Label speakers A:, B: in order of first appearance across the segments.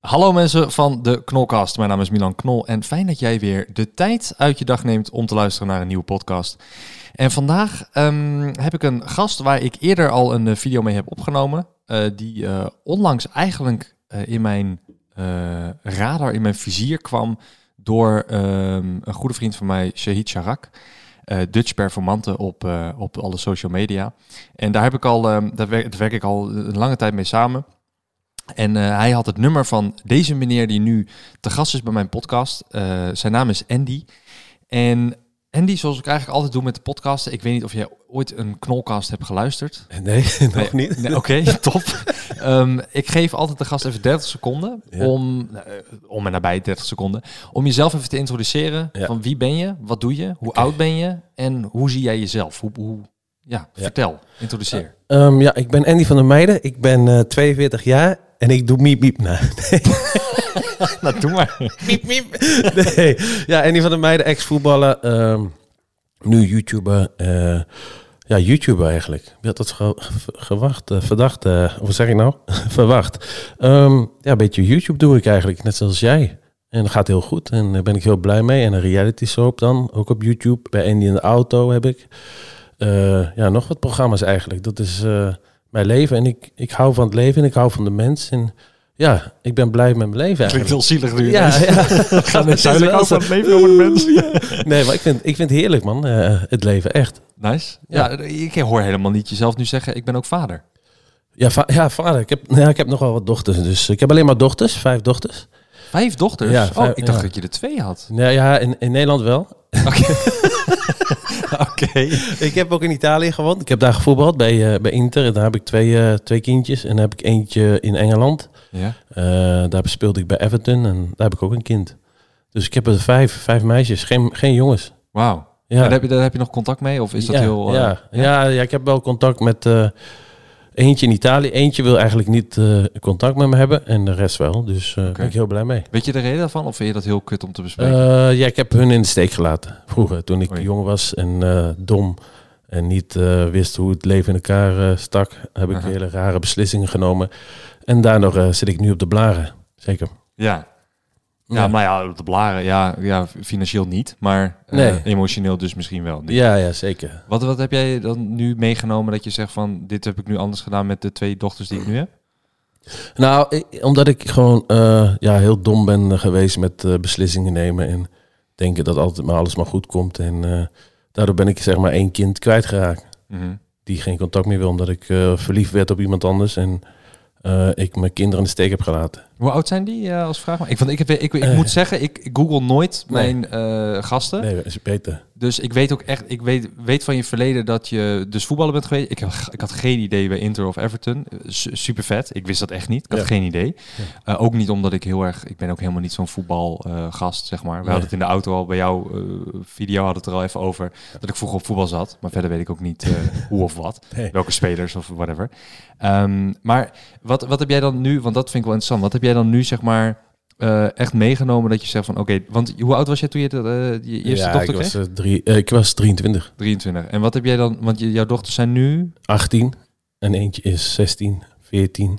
A: Hallo mensen van de Knolcast. Mijn naam is Milan Knol en fijn dat jij weer de tijd uit je dag neemt om te luisteren naar een nieuwe podcast. En vandaag ehm, heb ik een gast waar ik eerder al een eh, video mee heb opgenomen, uh, die uh, onlangs eigenlijk in mijn radar, in mijn vizier kwam door um, een goede vriend van mij, Shahid Sharak. Dutch performante op, op alle social media. En daar heb ik al, um, daar, werk, daar werk ik al een lange tijd mee samen. En uh, hij had het nummer van deze meneer die nu te gast is bij mijn podcast. Uh, zijn naam is Andy. En Andy, zoals ik eigenlijk altijd doe met de podcasten. Ik weet niet of jij ooit een knolcast hebt geluisterd.
B: Nee, nog niet.
A: Nee, Oké, okay, top. um, ik geef altijd de gast even 30 seconden. Ja. Om, uh, om en nabij 30 seconden. Om jezelf even te introduceren. Ja. Van wie ben je? Wat doe je? Hoe okay. oud ben je? En hoe zie jij jezelf? Hoe, hoe ja, vertel. Introduceer.
B: Um, ja, ik ben Andy van der Meijden. Ik ben 42 jaar. En ik doe miep miep. Nou, nee.
A: nou, doe maar.
B: miep miep. Nee. Ja, die van de meiden, ex-voetballer. Um, nu YouTuber. Uh, ja, YouTuber eigenlijk. Wie had dat ge gewacht? Uh, verdacht. Uh, wat zeg ik nou? Verwacht. Um, ja, een beetje YouTube doe ik eigenlijk. Net zoals jij. En dat gaat heel goed. En daar ben ik heel blij mee. En een reality soap dan. Ook op YouTube. Bij Andy in de auto heb ik. Ja, nog wat programma's eigenlijk. Dat is mijn leven. En ik, ik hou van het leven en ik hou van de mens. En ja, ik ben blij met mijn leven
A: eigenlijk. Klinkt heel zielig nu.
B: Ja, ja.
A: Gaat het duidelijk over het leven over de mens.
B: Nee, maar ik vind, ik vind het heerlijk man, uh, het leven, echt.
A: Nice. Ja. ja, ik hoor helemaal niet jezelf nu zeggen, ik ben ook vader.
B: Ja, va ja vader. Ik heb, ja, ik heb nog wel wat dochters. Dus ik heb alleen maar dochters, vijf dochters.
A: Vijf dochters? Ja, vijf, oh, ik dacht ja. dat je er twee had.
B: Nee, ja, in, in Nederland wel.
A: Oké. okay.
B: Ik heb ook in Italië gewoond. Ik heb daar gevoetbald bij, uh, bij Inter. En daar heb ik twee, uh, twee kindjes. En dan heb ik eentje in Engeland.
A: Ja.
B: Uh, daar speelde ik bij Everton. En daar heb ik ook een kind. Dus ik heb er vijf, vijf meisjes. Geen, geen jongens.
A: Wauw. Ja. En heb je, daar heb je nog contact mee? Of is dat
B: ja,
A: heel...
B: Ja. Ja, ja, ik heb wel contact met... Eentje in Italië. Eentje wil eigenlijk niet uh, contact met me hebben. En de rest wel. Dus uh, okay. ben ik heel blij mee.
A: Weet je de reden daarvan? Of vind je dat heel kut om te bespreken?
B: Uh, ja, ik heb hun in de steek gelaten. Vroeger, toen ik Oei. jong was en dom. En niet wist hoe het leven in elkaar stak. Heb ik -huh. hele rare beslissingen genomen. En daardoor zit ik nu op de blaren. Zeker.
A: Ja, ja, maar ja, de blaren, ja, ja financieel niet, maar
B: nee.
A: uh, emotioneel dus misschien wel.
B: Ja, ja, zeker.
A: Wat, wat heb jij dan nu meegenomen dat je zegt van, dit heb ik nu anders gedaan met de twee dochters die ik nu heb?
B: Nou, ik, omdat ik gewoon uh, ja, heel dom ben geweest met uh, beslissingen nemen en denken dat altijd maar alles maar goed komt. En daardoor ben ik zeg maar één kind kwijtgeraakt.
A: Mm -hmm.
B: Die geen contact meer wil, omdat ik verliefd werd op iemand anders en ik mijn kinderen in de steek heb gelaten.
A: Hoe oud zijn die uh, als vraag? Maar ik, want ik, heb, ik, ik, ik uh, moet zeggen, ik, ik google nooit nee. mijn gasten.
B: Nee, is beter.
A: Dus ik weet ook echt, ik weet, weet van je verleden dat je dus voetballer bent geweest. Ik, ik had geen idee bij Inter of Everton. Super vet. Ik wist dat echt niet. Ik had ja. geen idee. Ja. ook niet omdat ik heel erg, ik ben ook helemaal niet zo'n voetbalgast, zeg maar. We nee. hadden het in de auto al bij jouw video hadden het er al even over dat ik vroeger op voetbal zat. Maar verder weet ik ook niet hoe of wat. Nee. Welke spelers of whatever. Um, maar wat, wat heb jij dan nu, want dat vind ik wel interessant. Wat heb jij dan nu, zeg maar, uh, echt meegenomen dat je zegt van oké, okay, want hoe oud was jij toen je de, uh, je eerste
B: ja,
A: dochter
B: ik
A: kreeg?
B: Was, uh, drie, ik was 23.
A: 23. En wat heb jij dan, want je, jouw dochters zijn nu?
B: 18 en eentje is 16, 14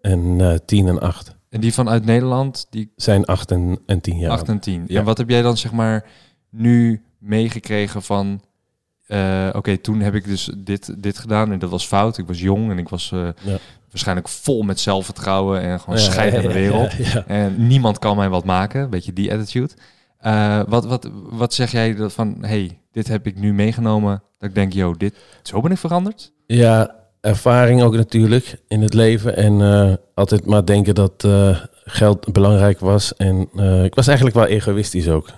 B: en 10 en 8.
A: En die vanuit Nederland? Die
B: zijn 8 en, en 10 jaar.
A: 8 en 10. Ja. En wat heb jij dan zeg maar nu meegekregen van uh, oké, okay, toen heb ik dus dit, dit gedaan en dat was fout. Ik was jong en ik was uh, ja. Waarschijnlijk vol met zelfvertrouwen en gewoon ja, scheid de wereld. Ja, en niemand kan mij wat maken, beetje die attitude. Uh, wat, wat, wat zeg jij dat van, hey, dit heb ik nu meegenomen, dat ik denk, yo, dit, zo ben ik veranderd?
B: Ja, ervaring ook natuurlijk in het leven en altijd maar denken dat geld belangrijk was. En ik was eigenlijk wel egoïstisch ook.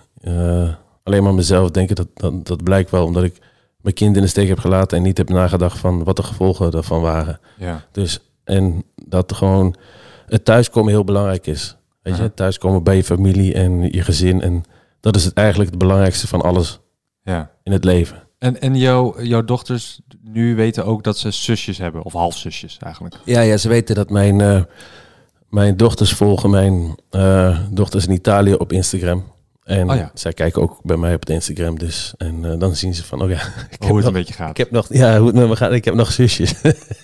B: alleen maar mezelf denken, dat, dat, dat blijkt wel omdat ik mijn kind in de steek heb gelaten en niet heb nagedacht van wat de gevolgen daarvan waren.
A: Ja.
B: Dus en dat gewoon het thuiskomen heel belangrijk is. Weet je, thuiskomen bij je familie en je gezin. En dat is het eigenlijk het belangrijkste van alles
A: Ja.
B: in het leven.
A: En, en jouw, jouw dochters nu weten ook dat ze zusjes hebben, of halfzusjes eigenlijk.
B: Ja, ja ze weten dat mijn, eh, mijn dochters volgen mijn eh, dochters in Italië op Instagram. En
A: Oh ja.
B: zij kijken ook bij mij op het Instagram dus. En eh, dan zien ze van, oh ja, ik
A: Hoe het
B: nog,
A: een beetje gaat.
B: ik heb nog, ja, hoe het met me gaat, ik heb nog zusjes.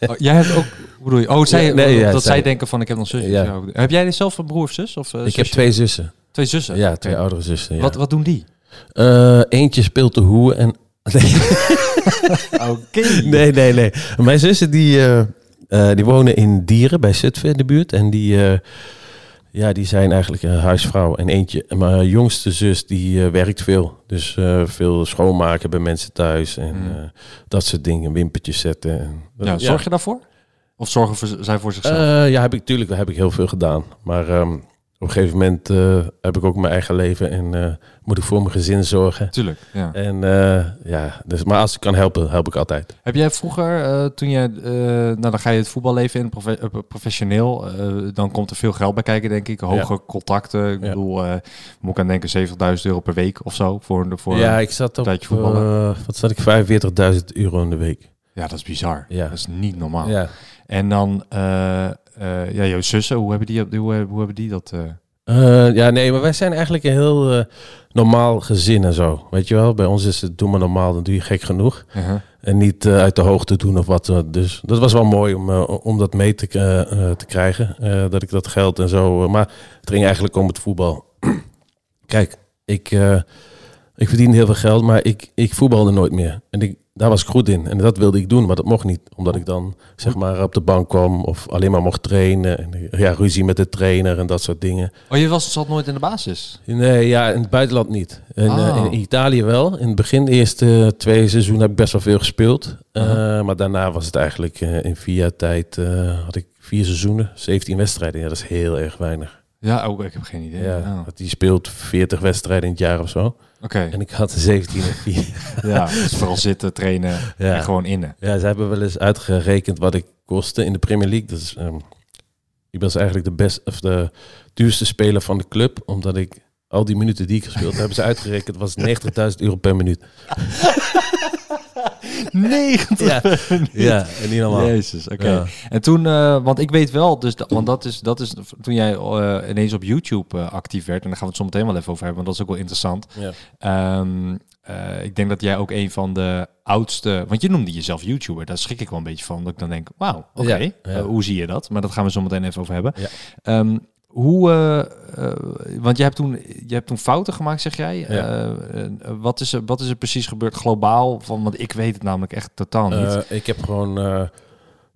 A: Oh, jij hebt ook, hoe bedoel je? Oh, zij,
B: Ja, nee, ja,
A: dat zij
B: zij-
A: denken van ik heb nog zusjes.
B: Ja.
A: Heb jij zelf een broer of zus? Of, eh,
B: ik heb twee zussen.
A: twee zussen.
B: Ja, twee oudere zussen. Ja.
A: Wat, wat doen die?
B: Eh, eentje speelt de hoe en... Nee,
A: Oké.
B: nee, nee. nee. Mijn zussen die, eh, die wonen in Dieren bij Zutphen in de buurt. En die, ja, die zijn eigenlijk een huisvrouw. En eentje, mijn jongste zus, die werkt veel. Dus veel schoonmaken bij mensen thuis. En
A: Mm.
B: eh, dat soort dingen, wimpertjes zetten. En,
A: Ja, zorg je daarvoor? Of zorgen voor, zij voor zichzelf?
B: Eh, ja, heb ik natuurlijk heb ik heel veel gedaan. Maar ehm, op een gegeven moment eh, heb ik ook mijn eigen leven en eh, moet ik voor mijn gezin zorgen.
A: Tuurlijk, ja.
B: En ja, dus, maar als ik kan helpen, help ik altijd.
A: Heb jij vroeger, toen je, nou dan ga je het voetballeven in, profe- professioneel, dan komt er veel geld bij kijken, denk ik. Hoge contacten, ik
B: Ja.
A: bedoel, moet ik aan denken 70.000 euro per week of zo. Voor, voor,
B: ja, ik zat op,
A: tijdje voetballen.
B: wat zat ik, 45.000 euro in de week.
A: ja, dat is bizar.
B: Ja.
A: Dat is niet normaal.
B: Ja.
A: En dan, eh, eh, ja, jouw zussen, hoe hebben die, hoe, hoe hebben die dat? eh?
B: Eh, ja, nee, maar wij zijn eigenlijk een heel eh, normaal gezin en zo. Weet je wel, bij ons is het doe maar normaal, dan doe je gek genoeg.
A: Uh-huh.
B: En niet eh, uit de hoogte doen of wat. eh, Dus dat was wel mooi om, eh, om dat mee te, eh, eh, te krijgen. eh, dat ik dat geld en zo. eh, maar het ging eigenlijk om het voetbal. Kijk, ik, eh, ik verdiende heel veel geld, maar ik, ik voetbalde nooit meer. En ik, daar was ik goed in. En dat wilde ik doen, maar dat mocht niet. Omdat ik dan zeg maar op de bank kwam of alleen maar mocht trainen. En, ja, ruzie met de trainer en dat soort dingen.
A: Oh, je was, zat nooit in de basis?
B: Nee, ja, in het buitenland niet. En, eh, in Italië wel. In het begin, de eerste twee seizoenen, heb ik best wel veel gespeeld. Eh,
A: Uh-huh.
B: Maar daarna was het eigenlijk eh, in vier jaar tijd, had ik vier seizoenen, 17 wedstrijden. Ja, dat is heel erg weinig.
A: Ja, oh, ik heb geen idee.
B: Ja,
A: Oh,
B: die speelt 40 wedstrijden in het jaar of zo.
A: Oké,
B: En ik had er 17 en 4.
A: ja, dus vooral zitten, trainen
B: Ja.
A: en gewoon innen.
B: Ja, ze hebben wel eens uitgerekend wat ik kostte in de Premier League. Is, ehm, ik was eigenlijk de best of de duurste speler van de club, omdat ik al die minuten die ik gespeeld heb, hebben ze uitgerekend was 90.000 euro per minuut.
A: 90
B: Ja, ja en niet normaal.
A: Jezus, oké.
B: Ja.
A: En toen, eh, want ik weet wel, dus want dat is, dat is toen jij eh, ineens op YouTube eh, actief werd, en daar gaan we het zo meteen wel even over hebben, want dat is ook wel interessant.
B: Ja.
A: Ehm, eh, ik denk dat jij ook een van de oudste, want je noemde jezelf YouTuber, daar schrik ik wel een beetje van, dat ik dan denk, wauw, oké,
B: Ja, ja.
A: hoe zie je dat? Maar dat gaan we zo meteen even over hebben.
B: Ja.
A: Hoe, eh, eh, want je hebt, toen, je hebt toen fouten gemaakt, zeg jij.
B: Ja.
A: Eh, wat, is er, wat is er precies gebeurd globaal? Van, want ik weet het namelijk echt totaal niet.
B: Ik heb gewoon.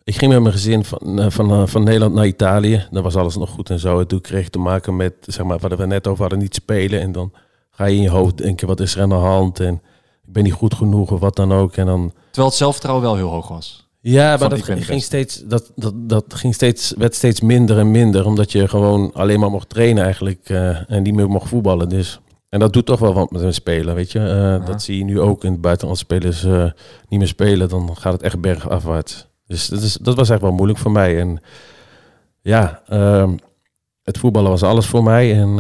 B: ik ging met mijn gezin van, van, van Nederland naar Italië. Dan was alles nog goed en zo. En toen kreeg ik te maken met, zeg maar, wat we net over hadden, niet spelen. En dan ga je in je hoofd denken, wat is er aan de hand? En ik ben niet goed genoeg of wat dan ook. En dan.
A: Terwijl het zelfvertrouwen wel heel hoog was.
B: Ja, maar dat ging steeds, dat, dat, dat ging steeds, werd steeds minder en minder. Omdat je gewoon alleen maar mocht trainen eigenlijk. eh, en niet meer mocht voetballen. Dus. En dat doet toch wel wat met een speler, weet je. Eh. Dat zie je nu ook in het buitenland. Spelers eh, niet meer spelen, dan gaat het echt bergafwaarts. Dus dat, is, dat was echt wel moeilijk voor mij. En ja, ehm, het voetballen was alles voor mij. En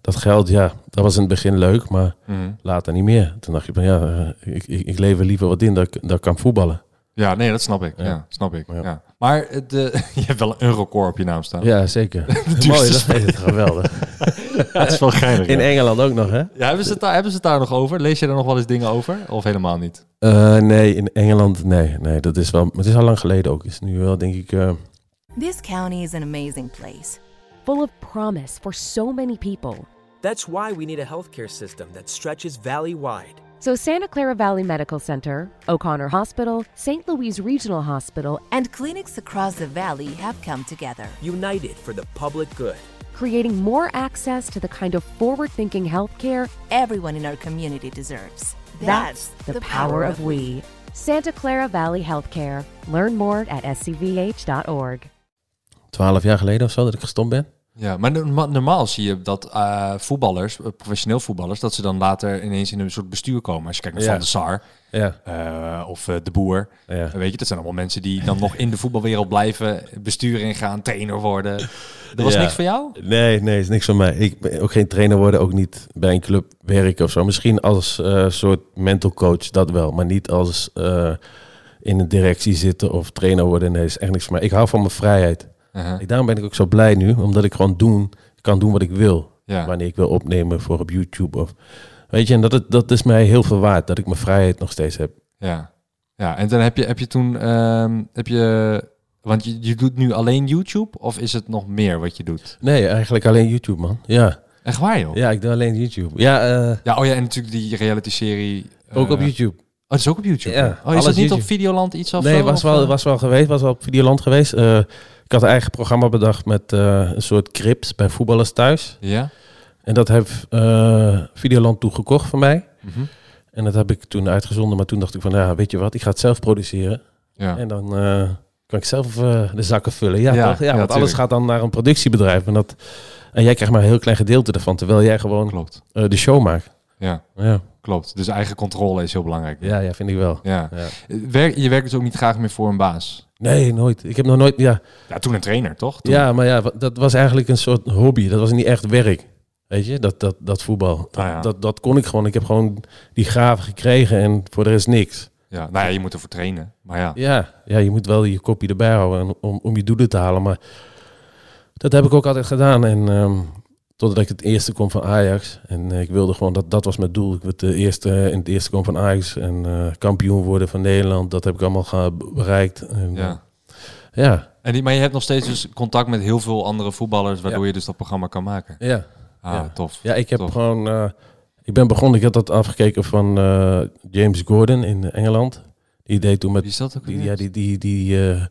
B: dat geld, ja, dat was in het begin leuk. Maar later niet meer. Toen dacht je van ja, ik, ik, ik lever liever wat in dat, dat ik kan voetballen.
A: Ja, nee, dat snap ik. Ja,
B: Ja.
A: snap ik. Ja.
B: Ja.
A: Maar het, eh, je hebt wel een record op je naam staan.
B: Ja, zeker. Mooi, dat is het geweldig.
A: dat is wel geinig.
B: In
A: ja.
B: Engeland ook nog, hè?
A: Ja, hebben, ze het daar, hebben ze het daar nog over? Lees je er nog wel eens dingen over? Of helemaal niet?
B: Eh, nee, in Engeland, nee, nee, dat is wel, het is al lang geleden ook. Is nu wel, denk ik, eh,
C: This county is an amazing place.
D: full of promise for so many people.
E: That's why we need a healthcare system that stretches valley wide.
D: So, Santa Clara Valley Medical Center, O'Connor Hospital, St. Louis Regional Hospital,
C: And clinics across the valley have come together.
E: United for the public good.
D: creating more access to the kind of forward thinking healthcare.
C: Everyone in our community deserves.
D: That's the power of we. Santa Clara Valley Healthcare. Learn more at scvh.org.
B: twaalf jaar geleden of zo dat ik gestopt ben.
A: Ja, maar norma- normaal zie je dat eh, voetballers, eh, professioneel voetballers, dat ze dan later ineens in een soort bestuur komen. Als je kijkt naar
B: Ja.
A: Van der Sar
B: Ja,
A: eh, of De Boer.
B: ja.
A: Weet je, dat zijn allemaal mensen die dan nog in de voetbalwereld blijven, bestuur ingaan, trainer worden. Dat was niks voor jou?
B: Nee, nee, is niks van mij. Ik ben ook geen trainer worden, ook niet bij een club werken of zo. Misschien als soort mental coach, dat wel. Maar niet als in een directie zitten of trainer worden. Nee, is echt niks voor mij. Ik hou van mijn vrijheid.
A: Uh-huh.
B: Ik- Daarom ben ik ook zo blij nu, omdat ik gewoon doen, kan doen wat ik wil.
A: Ja.
B: Wanneer ik wil opnemen voor op YouTube. Of, weet je, en dat, het- dat is mij heel veel waard, dat ik mijn vrijheid nog steeds heb.
A: Ja. Ja, en dan heb je, heb je toen, ehm, heb je, want je, je doet nu alleen YouTube of is het nog meer wat je doet?
B: Nee, eigenlijk alleen YouTube, man. Ja,
A: Echt waar joh?
B: ja ik doe alleen YouTube. Ja, eh,
A: Ja, oh ja, en natuurlijk die reality-serie.
B: ook op
A: eh,
B: YouTube.
A: Oh, dat is ook op YouTube?
B: Ja,
A: oh, is dat niet op. Videoland iets of
B: Nee, was wel,
A: eh?
B: was wel geweest, was wel op Videoland geweest. Eh, ik had een eigen programma bedacht met eh, een soort crips bij voetballers thuis.
A: Ja?
B: En dat heeft eh, Videoland toen gekocht van mij.
A: Mhm.
B: En dat heb ik toen uitgezonden. Maar toen dacht ik van, ja, weet je wat, ik ga het zelf produceren.
A: Ja.
B: En dan eh, kan ik zelf de zakken vullen. Ja,
A: Ja,
B: toch? ja,
A: ja,
B: want alles gaat dan naar een productiebedrijf. En, dat, en jij krijgt maar een heel klein gedeelte ervan. Terwijl jij gewoon
A: Klopt.
B: de show maakt.
A: Ja,
B: Ja.
A: klopt. Dus eigen controle is heel belangrijk.
B: ja, ja, vind ik wel.
A: Ja.
B: Ja.
A: Werk, je werkt dus ook niet graag meer voor een baas?
B: Nee, nooit. Ik heb nog nooit... Ja,
A: Ja, toen een trainer, toch? Toen-
B: Ja, maar ja, dat was eigenlijk een soort hobby. Dat was niet echt werk. Weet je, dat, dat, dat voetbal. Dat,
A: Ah, ja.
B: dat, dat kon ik gewoon. Ik heb gewoon die gaven gekregen en voor de rest niks.
A: ja. Nou ja, je moet ervoor trainen. Maar ja.
B: Ja, ja je moet wel je kopje erbij houden om, om je doelen te halen. Maar dat heb ik ook altijd gedaan. En ehm, totdat ik het eerste kom van Ajax. En eh, ik wilde gewoon, dat, dat was mijn doel. Ik wil de eerste, in het eerste kom van Ajax en eh, kampioen worden van Nederland. Dat heb ik allemaal bereikt. En,
A: ja.
B: ja,
A: En die, maar je hebt nog steeds dus contact met heel veel andere voetballers, waardoor
B: Ja.
A: je dus dat programma kan maken.
B: ja.
A: Ah,
B: Ja.
A: tof.
B: Ja, ik heb
A: Tof.
B: gewoon. eh, ik ben begonnen, ik had dat afgekeken van eh, James Gordon in Engeland. Die deed toen met.
A: Wie is dat ook
B: Die, ja, die, die, die, eh,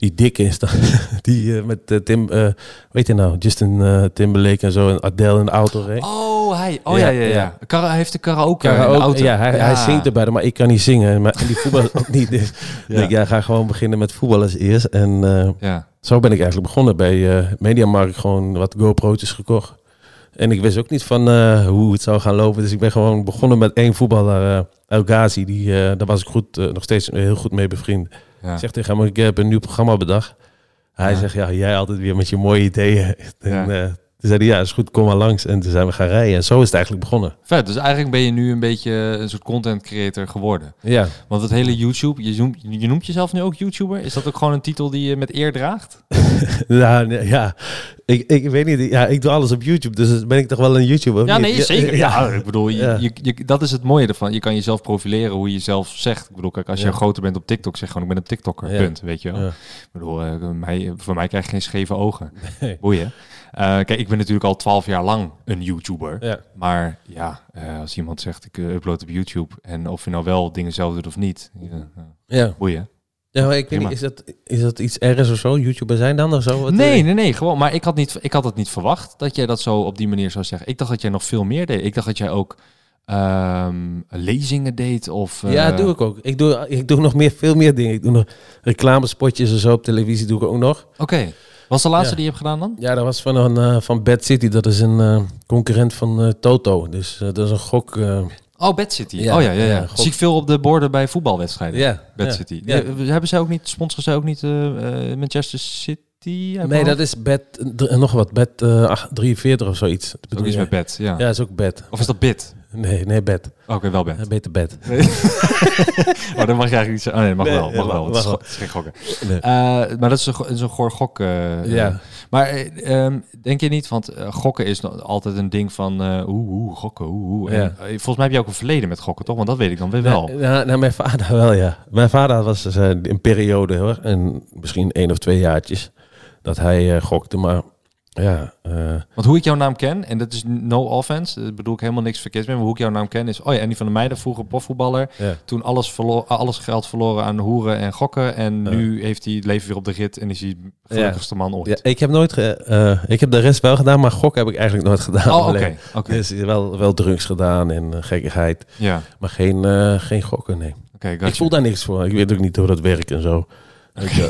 B: die dikke is dan. die eh, met eh, Tim. eh, weet je nou, Justin Timberlake en zo. En Adele in de auto reed.
A: Oh, hij. Oh ja,
B: Ja,
A: ja, ja. Kara, hij heeft de karaoke, in
B: Karaoke,
A: de auto.
B: ja, hij, hij zingt erbij, maar ik kan niet zingen. Maar, en die voetbal ook niet. Dus
A: Ja.
B: ik denk, ja, ga gewoon beginnen met voetballers eerst. En
A: Ja.
B: zo ben ik eigenlijk begonnen bij eh Mediamarkt. Gewoon wat GoPro'tjes gekocht. En ik wist ook niet van hoe het zou gaan lopen. Dus ik ben gewoon begonnen met één voetballer, eh El Ghazi. Die, daar was ik goed, nog steeds heel goed mee bevriend.
A: Ja.
B: Ik zeg tegen hem, ik heb een nieuw programma bedacht. Hij
A: Ja.
B: zegt, ja, jij altijd weer met je mooie ideeën. En,
A: Ja.
B: toen zei hij, ja, is goed, kom maar langs. En toen zijn we gaan rijden. En zo is het eigenlijk begonnen.
A: Vet, dus eigenlijk ben je nu een beetje een soort content creator geworden.
B: Ja,
A: Want het hele YouTube, je noemt, je noemt jezelf nu ook YouTuber? Is dat ook gewoon een titel die je met eer draagt?
B: nee, ja. Ik, ik weet niet, ja, ik doe alles op YouTube. Dus ben ik toch wel een YouTuber?
A: Ja, nee, zeker. Ja, ik bedoel, je,
B: Ja.
A: je, je- dat is het mooie ervan. Je kan jezelf profileren hoe je zelf zegt. Ik bedoel, kijk, als je
B: Ja.
A: groter bent op TikTok, zeg gewoon ik ben een TikToker.
B: Ja.
A: Punt, weet je wel.
B: Ja.
A: Ik bedoel, eh, mij, voor mij krijg je geen scheve ogen.
B: Nee.
A: Boeien. Eh, kijk, ik ben natuurlijk al twaalf jaar lang een YouTuber.
B: Ja.
A: Maar ja, eh, als iemand zegt ik upload op YouTube en of je nou wel dingen zelf doet of niet, ja,
B: Ja.
A: boeien.
B: Ja, ik weet niet, is dat, is dat iets ergens of zo? YouTuber zijn dan of zo? Wat,
A: Nee,
B: eh,
A: nee, nee, gewoon. Maar ik had, niet, ik had het niet verwacht dat jij dat zo op die manier zou zeggen. Ik dacht dat jij nog veel meer deed. Ik dacht dat jij ook ehm, lezingen deed of... eh,
B: Ja, doe ik ook. Ik doe, ik doe nog meer, veel meer dingen. Ik doe nog reclamespotjes en zo op televisie doe ik ook nog.
A: Oké. Was de laatste
B: Ja.
A: die je hebt gedaan dan?
B: Ja, dat was van, een, eh, van Bad City. Dat is een concurrent van Toto. Dus dat is een gok.
A: Oh, Bad City.
B: Ja,
A: oh ja, ja, ja. Zie ik veel op de borden bij voetbalwedstrijden.
B: ja,
A: Bad
B: ja.
A: City.
B: Ja.
A: Eh, hebben zij ook niet, sponsoren zij ook niet eh, eh, Manchester City?
B: Nee,
A: hoofd?
B: dat is eh, nog wat, eh, ach, 43 of zoiets.
A: Dat is ook iets met Bad, ja.
B: Ja, is ook Bad.
A: Of is dat Bid?
B: Nee, nee, Bad.
A: Oké, wel.
B: Ja, beter Bad.
A: Oh, dan mag je eigenlijk niet zeggen. Oh nee, mag
B: Nee,
A: wel. Mag wel. Het is,
B: wel.
A: go- het is geen gokken.
B: Nee.
A: Maar dat is een, is goor gok. eh,
B: Ja.
A: Maar eh, ehm, denk je niet, want eh, gokken is altijd een ding van eh oeh, oeh, gokken, oeh, oeh. En,
B: Ja.
A: volgens mij heb je ook een verleden met gokken, toch? Want dat weet ik dan weer wel.
B: Nee, nou, nou, mijn vader wel, ja. Mijn vader was dus, eh, een periode, hoor. En misschien één of twee jaartjes. Dat hij gokte, maar ja... eh,
A: Want hoe ik jouw naam ken, en dat is no offense, dat bedoel ik helemaal niks verkeerd mee, maar hoe ik jouw naam ken is, oh ja, Andy van der Meijden, vroeger profvoetballer,
B: ja.
A: toen alles, verlo- alles geld verloren aan hoeren en gokken, en
B: Ja.
A: nu heeft hij het leven weer op de rit en is hij de gelukkigste man ooit.
B: Ja, ik heb nooit... Ge, eh, ik heb de rest wel gedaan, maar gok heb ik eigenlijk nooit gedaan.
A: oh, oké.
B: Dus wel, wel drugs gedaan en eh, gekkigheid.
A: Ja,
B: Maar geen, eh, geen gokken, nee. Ik voel daar niks voor. Ik weet ook niet hoe dat werkt en zo.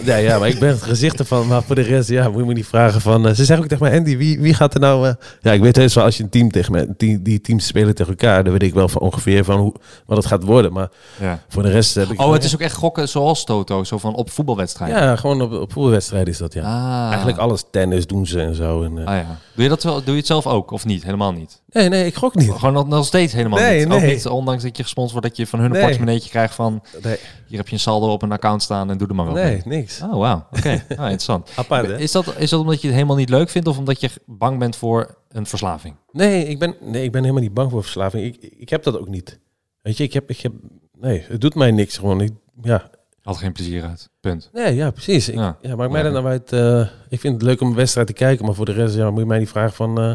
B: Ja, ja, maar ik ben het gezicht ervan. Maar voor de rest, ja, moet je me niet vragen van... eh, ze zeggen ook tegen mij, Andy, wie, wie gaat er nou... eh?" Ja, ik weet heus wel, als je een team tegen me... Die, die teams spelen tegen elkaar, dan weet ik wel van ongeveer van hoe, wat het gaat worden. Maar
A: Ja.
B: voor de rest heb ik...
A: Oh, het is ook echt gokken zoals Toto, zo van op voetbalwedstrijden.
B: Ja, gewoon op, op voetbalwedstrijden is dat, ja.
A: Ah.
B: Eigenlijk alles tennis doen ze en zo. En,
A: Ah, ja. Doe je dat wel? Doe je het zelf ook of niet? Helemaal niet.
B: Nee, nee, ik gok niet.
A: Gewoon nog, nog steeds helemaal
B: Nee,
A: niet. Ook
B: nee.
A: niet, ondanks dat je gesponsord wordt, dat je van hun een
B: Nee.
A: portemonneetje krijgt van
B: Nee,
A: hier heb je een saldo op een account staan en doe er maar wat
B: nee niks.
A: Oh, wauw. Oké. Ah, interessant.
B: Apart, hè?
A: Is dat, is dat omdat je het helemaal niet leuk vindt of omdat je bang bent voor een verslaving?
B: Nee, ik ben, nee, ik ben helemaal niet bang voor verslaving. Ik, ik heb dat ook niet. Weet je, ik heb, ik heb... Nee, het doet mij niks gewoon. Ik, ja,
A: Had geen plezier uit. Punt.
B: Nee, ja, precies. Ik,
A: Ja.
B: ja. maakt mij dan nou uit. eh, ik vind het leuk om een wedstrijd te kijken, maar voor de rest ja, moet je mij niet vragen van. eh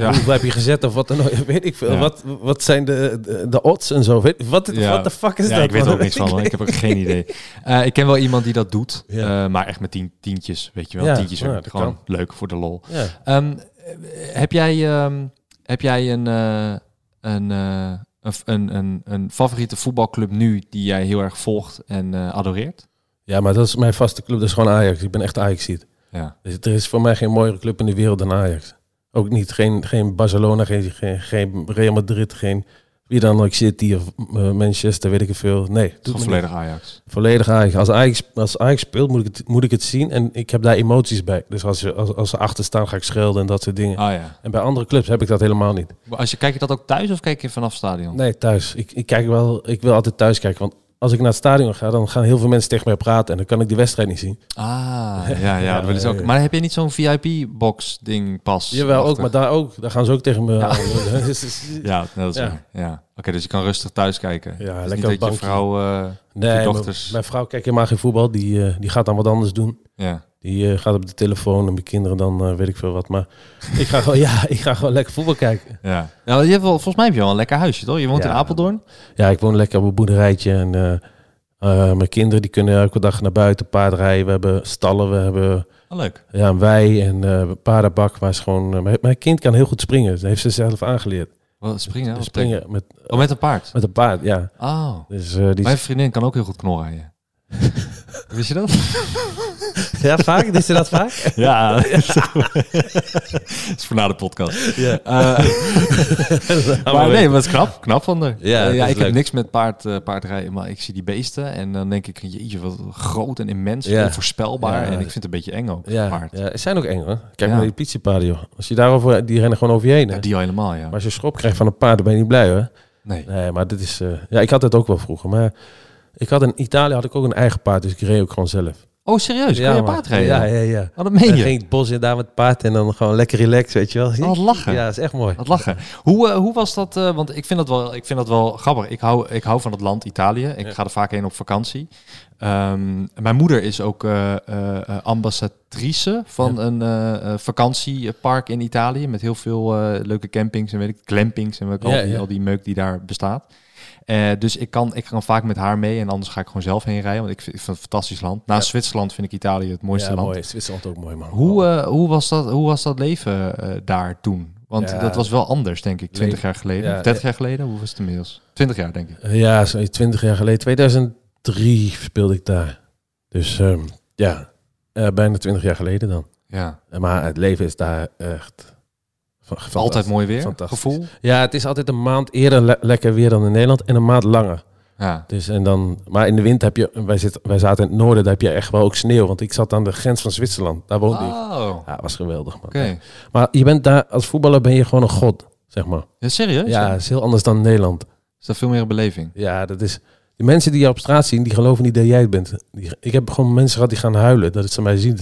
A: Ja.
B: Hoeveel heb je gezet of wat dan ook? Weet ik veel.
A: Ja.
B: Wat, wat zijn de, de, de odds en zo? Weet, wat
A: Ja.
B: wat de fuck is
A: ja,
B: dat?
A: ik weet er ook niks van. man. Ik heb ook geen idee. Eh, ik ken wel iemand die dat doet, eh, maar echt met tien, tientjes, weet je wel.
B: Ja,
A: tientjes,
B: ja, dat
A: gewoon leuk voor de lol. Ehm, eh, heb jij, ehm, heb jij een, eh, een, een, een, een, favoriete voetbalclub nu die jij heel erg volgt en adoreert?
B: ja, maar dat is mijn vaste club. Dat is gewoon Ajax. Ik ben echt Ajax-ziet.
A: Ja.
B: Dus er is voor mij geen mooiere club in de wereld dan Ajax. Ook niet. Geen, geen Barcelona, geen, geen, geen Real Madrid, geen wie dan ook City of eh, Manchester, weet ik veel. Nee, doet
A: volledig Ajax.
B: Volledig Ajax. Als Ajax, als Ajax speelt, moet ik, het, moet ik het zien. En ik heb daar emoties bij. Dus als, ze- als, als ze achter staan, ga ik schelden en dat soort dingen.
A: Ah ja.
B: En bij andere clubs heb ik dat helemaal niet.
A: Maar Als je, kijk je dat ook thuis of kijk je vanaf stadion?
B: Nee, thuis. Ik, ik, kijk wel, ik wil altijd thuis kijken. Want als ik naar het stadion ga, dan gaan heel veel mensen tegen mij praten. En dan kan ik die wedstrijd niet zien.
A: Ah, ja, ja, dat
B: Ja,
A: ook.
B: ja.
A: Maar heb je niet zo'n VIP-box ding pas?
B: Jawel, ook. Maar daar ook. Daar gaan ze ook tegen me. Dus-
A: Ja, dat is
B: Ja.
A: Ja. Oké, dus je kan rustig thuis kijken.
B: Ja,
A: Dus
B: lekker
A: niet dat je vrouw, eh,
B: nee,
A: je
B: mijn,
A: dochters...
B: mijn vrouw kijkt helemaal geen voetbal. Die, eh, die gaat dan wat anders doen.
A: ja.
B: Die eh, gaat op de telefoon en mijn kinderen dan eh, weet ik veel wat. Maar ik ga gewoon, ja, ik ga gewoon lekker voetbal kijken.
A: Ja. ja je hebt wel, volgens mij heb je wel een lekker huisje, toch? Je woont
B: Ja.
A: in Apeldoorn?
B: Ja, ik woon lekker op een boerderijtje. En eh, mijn kinderen die kunnen elke dag naar buiten paardrijden. We hebben stallen, we hebben
A: Oh, leuk.
B: ja, een wei en een paardenbak. Waar gewoon, mijn, mijn kind kan heel goed springen. Dat heeft ze zelf aangeleerd.
A: Wat springen? Wat
B: springen met,
A: Oh, met een paard?
B: met een paard, ja.
A: Oh.
B: Dus, die
A: Mijn vriendin kan ook heel goed knorrijden. Wist je dat?
B: ja, vaak? Is ze dat vaak?
A: Ja. dat is voor na de podcast.
B: Ja.
A: Eh, maar nee, maar het is knap. Knap van haar.
B: Ja,
A: ik heb niks met paard, eh, paardrijden, maar ik zie die beesten en dan denk ik, jeetje, wat groot en immens,
B: Ja.
A: onvoorspelbaar.
B: Ja.
A: en ik vind het een beetje eng ook,
B: Ja,
A: paard.
B: ja, het zijn ook eng hoor. Kijk naar die politiepaarden joh. Als je daarover, die rennen gewoon over je heen. Hè?
A: Ja, die al helemaal, ja.
B: Maar als je schop krijgt van een paard, dan ben je niet blij hoor.
A: Nee.
B: Nee, maar dit is... eh, ja, ik had het ook wel vroeger. Maar ik had in Italië had ik ook een eigen paard, dus ik reed ook gewoon zelf.
A: Oh, serieus? Kan je
B: man.
A: paard rijden?
B: Ja, ja, ja.
A: Oh, dat meen
B: Dan
A: je?
B: ging ik het bos in daar met het paard en dan gewoon lekker relaxed, weet je wel.
A: Oh, lachen.
B: Ja, dat is echt mooi.
A: Wat lachen. Hoe, eh, hoe was dat? eh, want ik vind dat wel, ik vind dat wel grappig. Ik hou, ik hou van het land Italië. Ik
B: Ja.
A: ga er vaak heen op vakantie. Ehm, mijn moeder is ook eh, ambassadrice van een vakantiepark in Italië. Met heel veel leuke campings en weet ik, glampings en weet ik al,
B: Ja,
A: die,
B: ja.
A: al die meuk die daar bestaat. Eh, dus ik kan, ik kan vaak met haar mee en anders ga ik gewoon zelf heen rijden. Want ik vind, ik vind het een fantastisch land.
B: Ja.
A: Zwitserland vind ik Italië het mooiste
B: ja,
A: land.
B: mooi. Zwitserland ook mooi, man.
A: Hoe, eh, hoe, was dat, hoe was dat leven eh, daar toen? Want
B: Ja.
A: dat was wel anders, denk ik, 20
B: Le-
A: jaar geleden.
B: Ja,
A: Of 30 jaar geleden? Hoe was het inmiddels? 20 jaar, denk ik.
B: Ja, zo 20 jaar geleden. 2003 speelde ik daar. Dus ehm, ja, bijna 20 jaar geleden dan.
A: Ja.
B: Maar het leven is daar echt...
A: Altijd mooi weer, gevoel.
B: Ja, het is altijd een maand eerder le- lekker weer dan in Nederland en een maand langer.
A: Ja.
B: Dus en dan, maar in de winter heb je, wij, zitten, wij zaten in het noorden, daar heb je echt wel ook sneeuw. Want ik zat aan de grens van Zwitserland, daar woonde ik.
A: Oh,
B: Ja, was geweldig man. Maar je bent daar, als voetballer ben je gewoon een god, zeg maar.
A: Ja, serieus?
B: Ja, is heel anders dan Nederland.
A: Is dat veel meer een beleving?
B: Ja, dat is... De mensen die je op straat zien, die geloven niet dat jij het bent. Die, ik heb gewoon mensen gehad die gaan huilen, dat ze mij zien.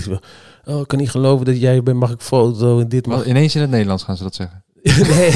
B: Oh, ik kan niet geloven dat jij bent, mag ik foto en dit mag
A: ineens in het Nederlands gaan ze dat zeggen.
B: Nee.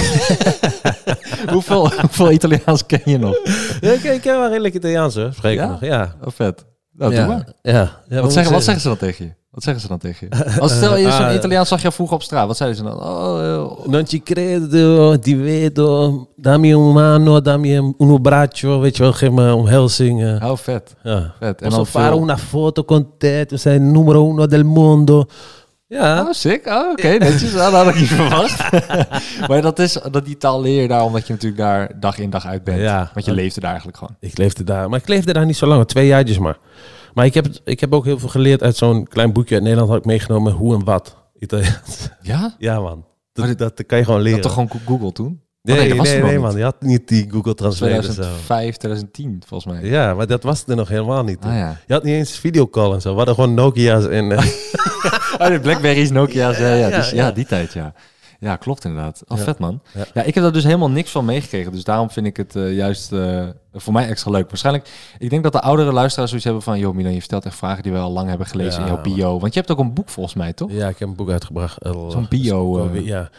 A: hoeveel, hoeveel Italiaans ken je nog?
B: Ja, ik, ik ken wel redelijk Italiaans hoor, spreek
A: Ja?
B: nog. Ja.
A: Oh, vet. Nou,
B: ja.
A: doe maar.
B: Ja. Ja,
A: Wat, zeggen, wat zeggen ze dan tegen je? Wat zeggen ze dan tegen je? Als stel je zo'n
B: Ah,
A: Italiaans zag je vroeger op straat. Wat zeiden ze dan? Oh, eh,
B: Non ci credo, ti vedo, dammi un mano, dammi un braccio, weet je wel, geef me een omhelzing. eh.
A: oh, vet.
B: ja.
A: vet. En dan
B: fare
A: veel...
B: una foto con te, tu sei numero uno del mondo. Ja,
A: Oh, sick. Oh, oké. Netjes. Ah, dat had ik niet verwacht. maar dat is, dat die taal leer je daar omdat je natuurlijk daar dag in dag uit bent.
B: Ja.
A: Want je leefde daar eigenlijk gewoon.
B: ik leefde daar, maar ik leefde daar niet zo lang, twee jaartjes maar. Maar ik heb, ik heb ook heel veel geleerd uit zo'n klein boekje uit Nederland. Had ik meegenomen hoe en wat. Italiaans.
A: Ja?
B: Ja, man. Dat,
A: dit-
B: dat kan je gewoon leren.
A: had toch gewoon Google toen?
B: Nee,
A: Oh,
B: nee,
A: dat was
B: nee,
A: nog niet.
B: man. Je had niet die Google Translate en zo.
A: 2005, 2010 volgens mij.
B: Ja, maar dat was er nog helemaal niet.
A: Ah ja.
B: Je had niet eens videocall en zo. We hadden gewoon Nokia's en... eh,
A: Oh, de Blackberries, Nokia's. Ja, ja,
B: Ja,
A: dus, ja,
B: ja.
A: die tijd, ja. Ja, klopt inderdaad. Oh,
B: Ja.
A: vet man.
B: Ja.
A: Ja. ik heb daar dus helemaal niks van meegekregen. Dus daarom vind ik het eh, juist eh, voor mij extra leuk. Waarschijnlijk, ik denk dat de oudere luisteraars zoiets hebben van... joh Milan, je vertelt echt vragen die we al lang hebben gelezen
B: Ja,
A: in jouw bio. Want je hebt ook een boek volgens mij, toch?
B: ja, ik heb een boek uitgebracht. al-
A: Zo'n bio,
B: ja.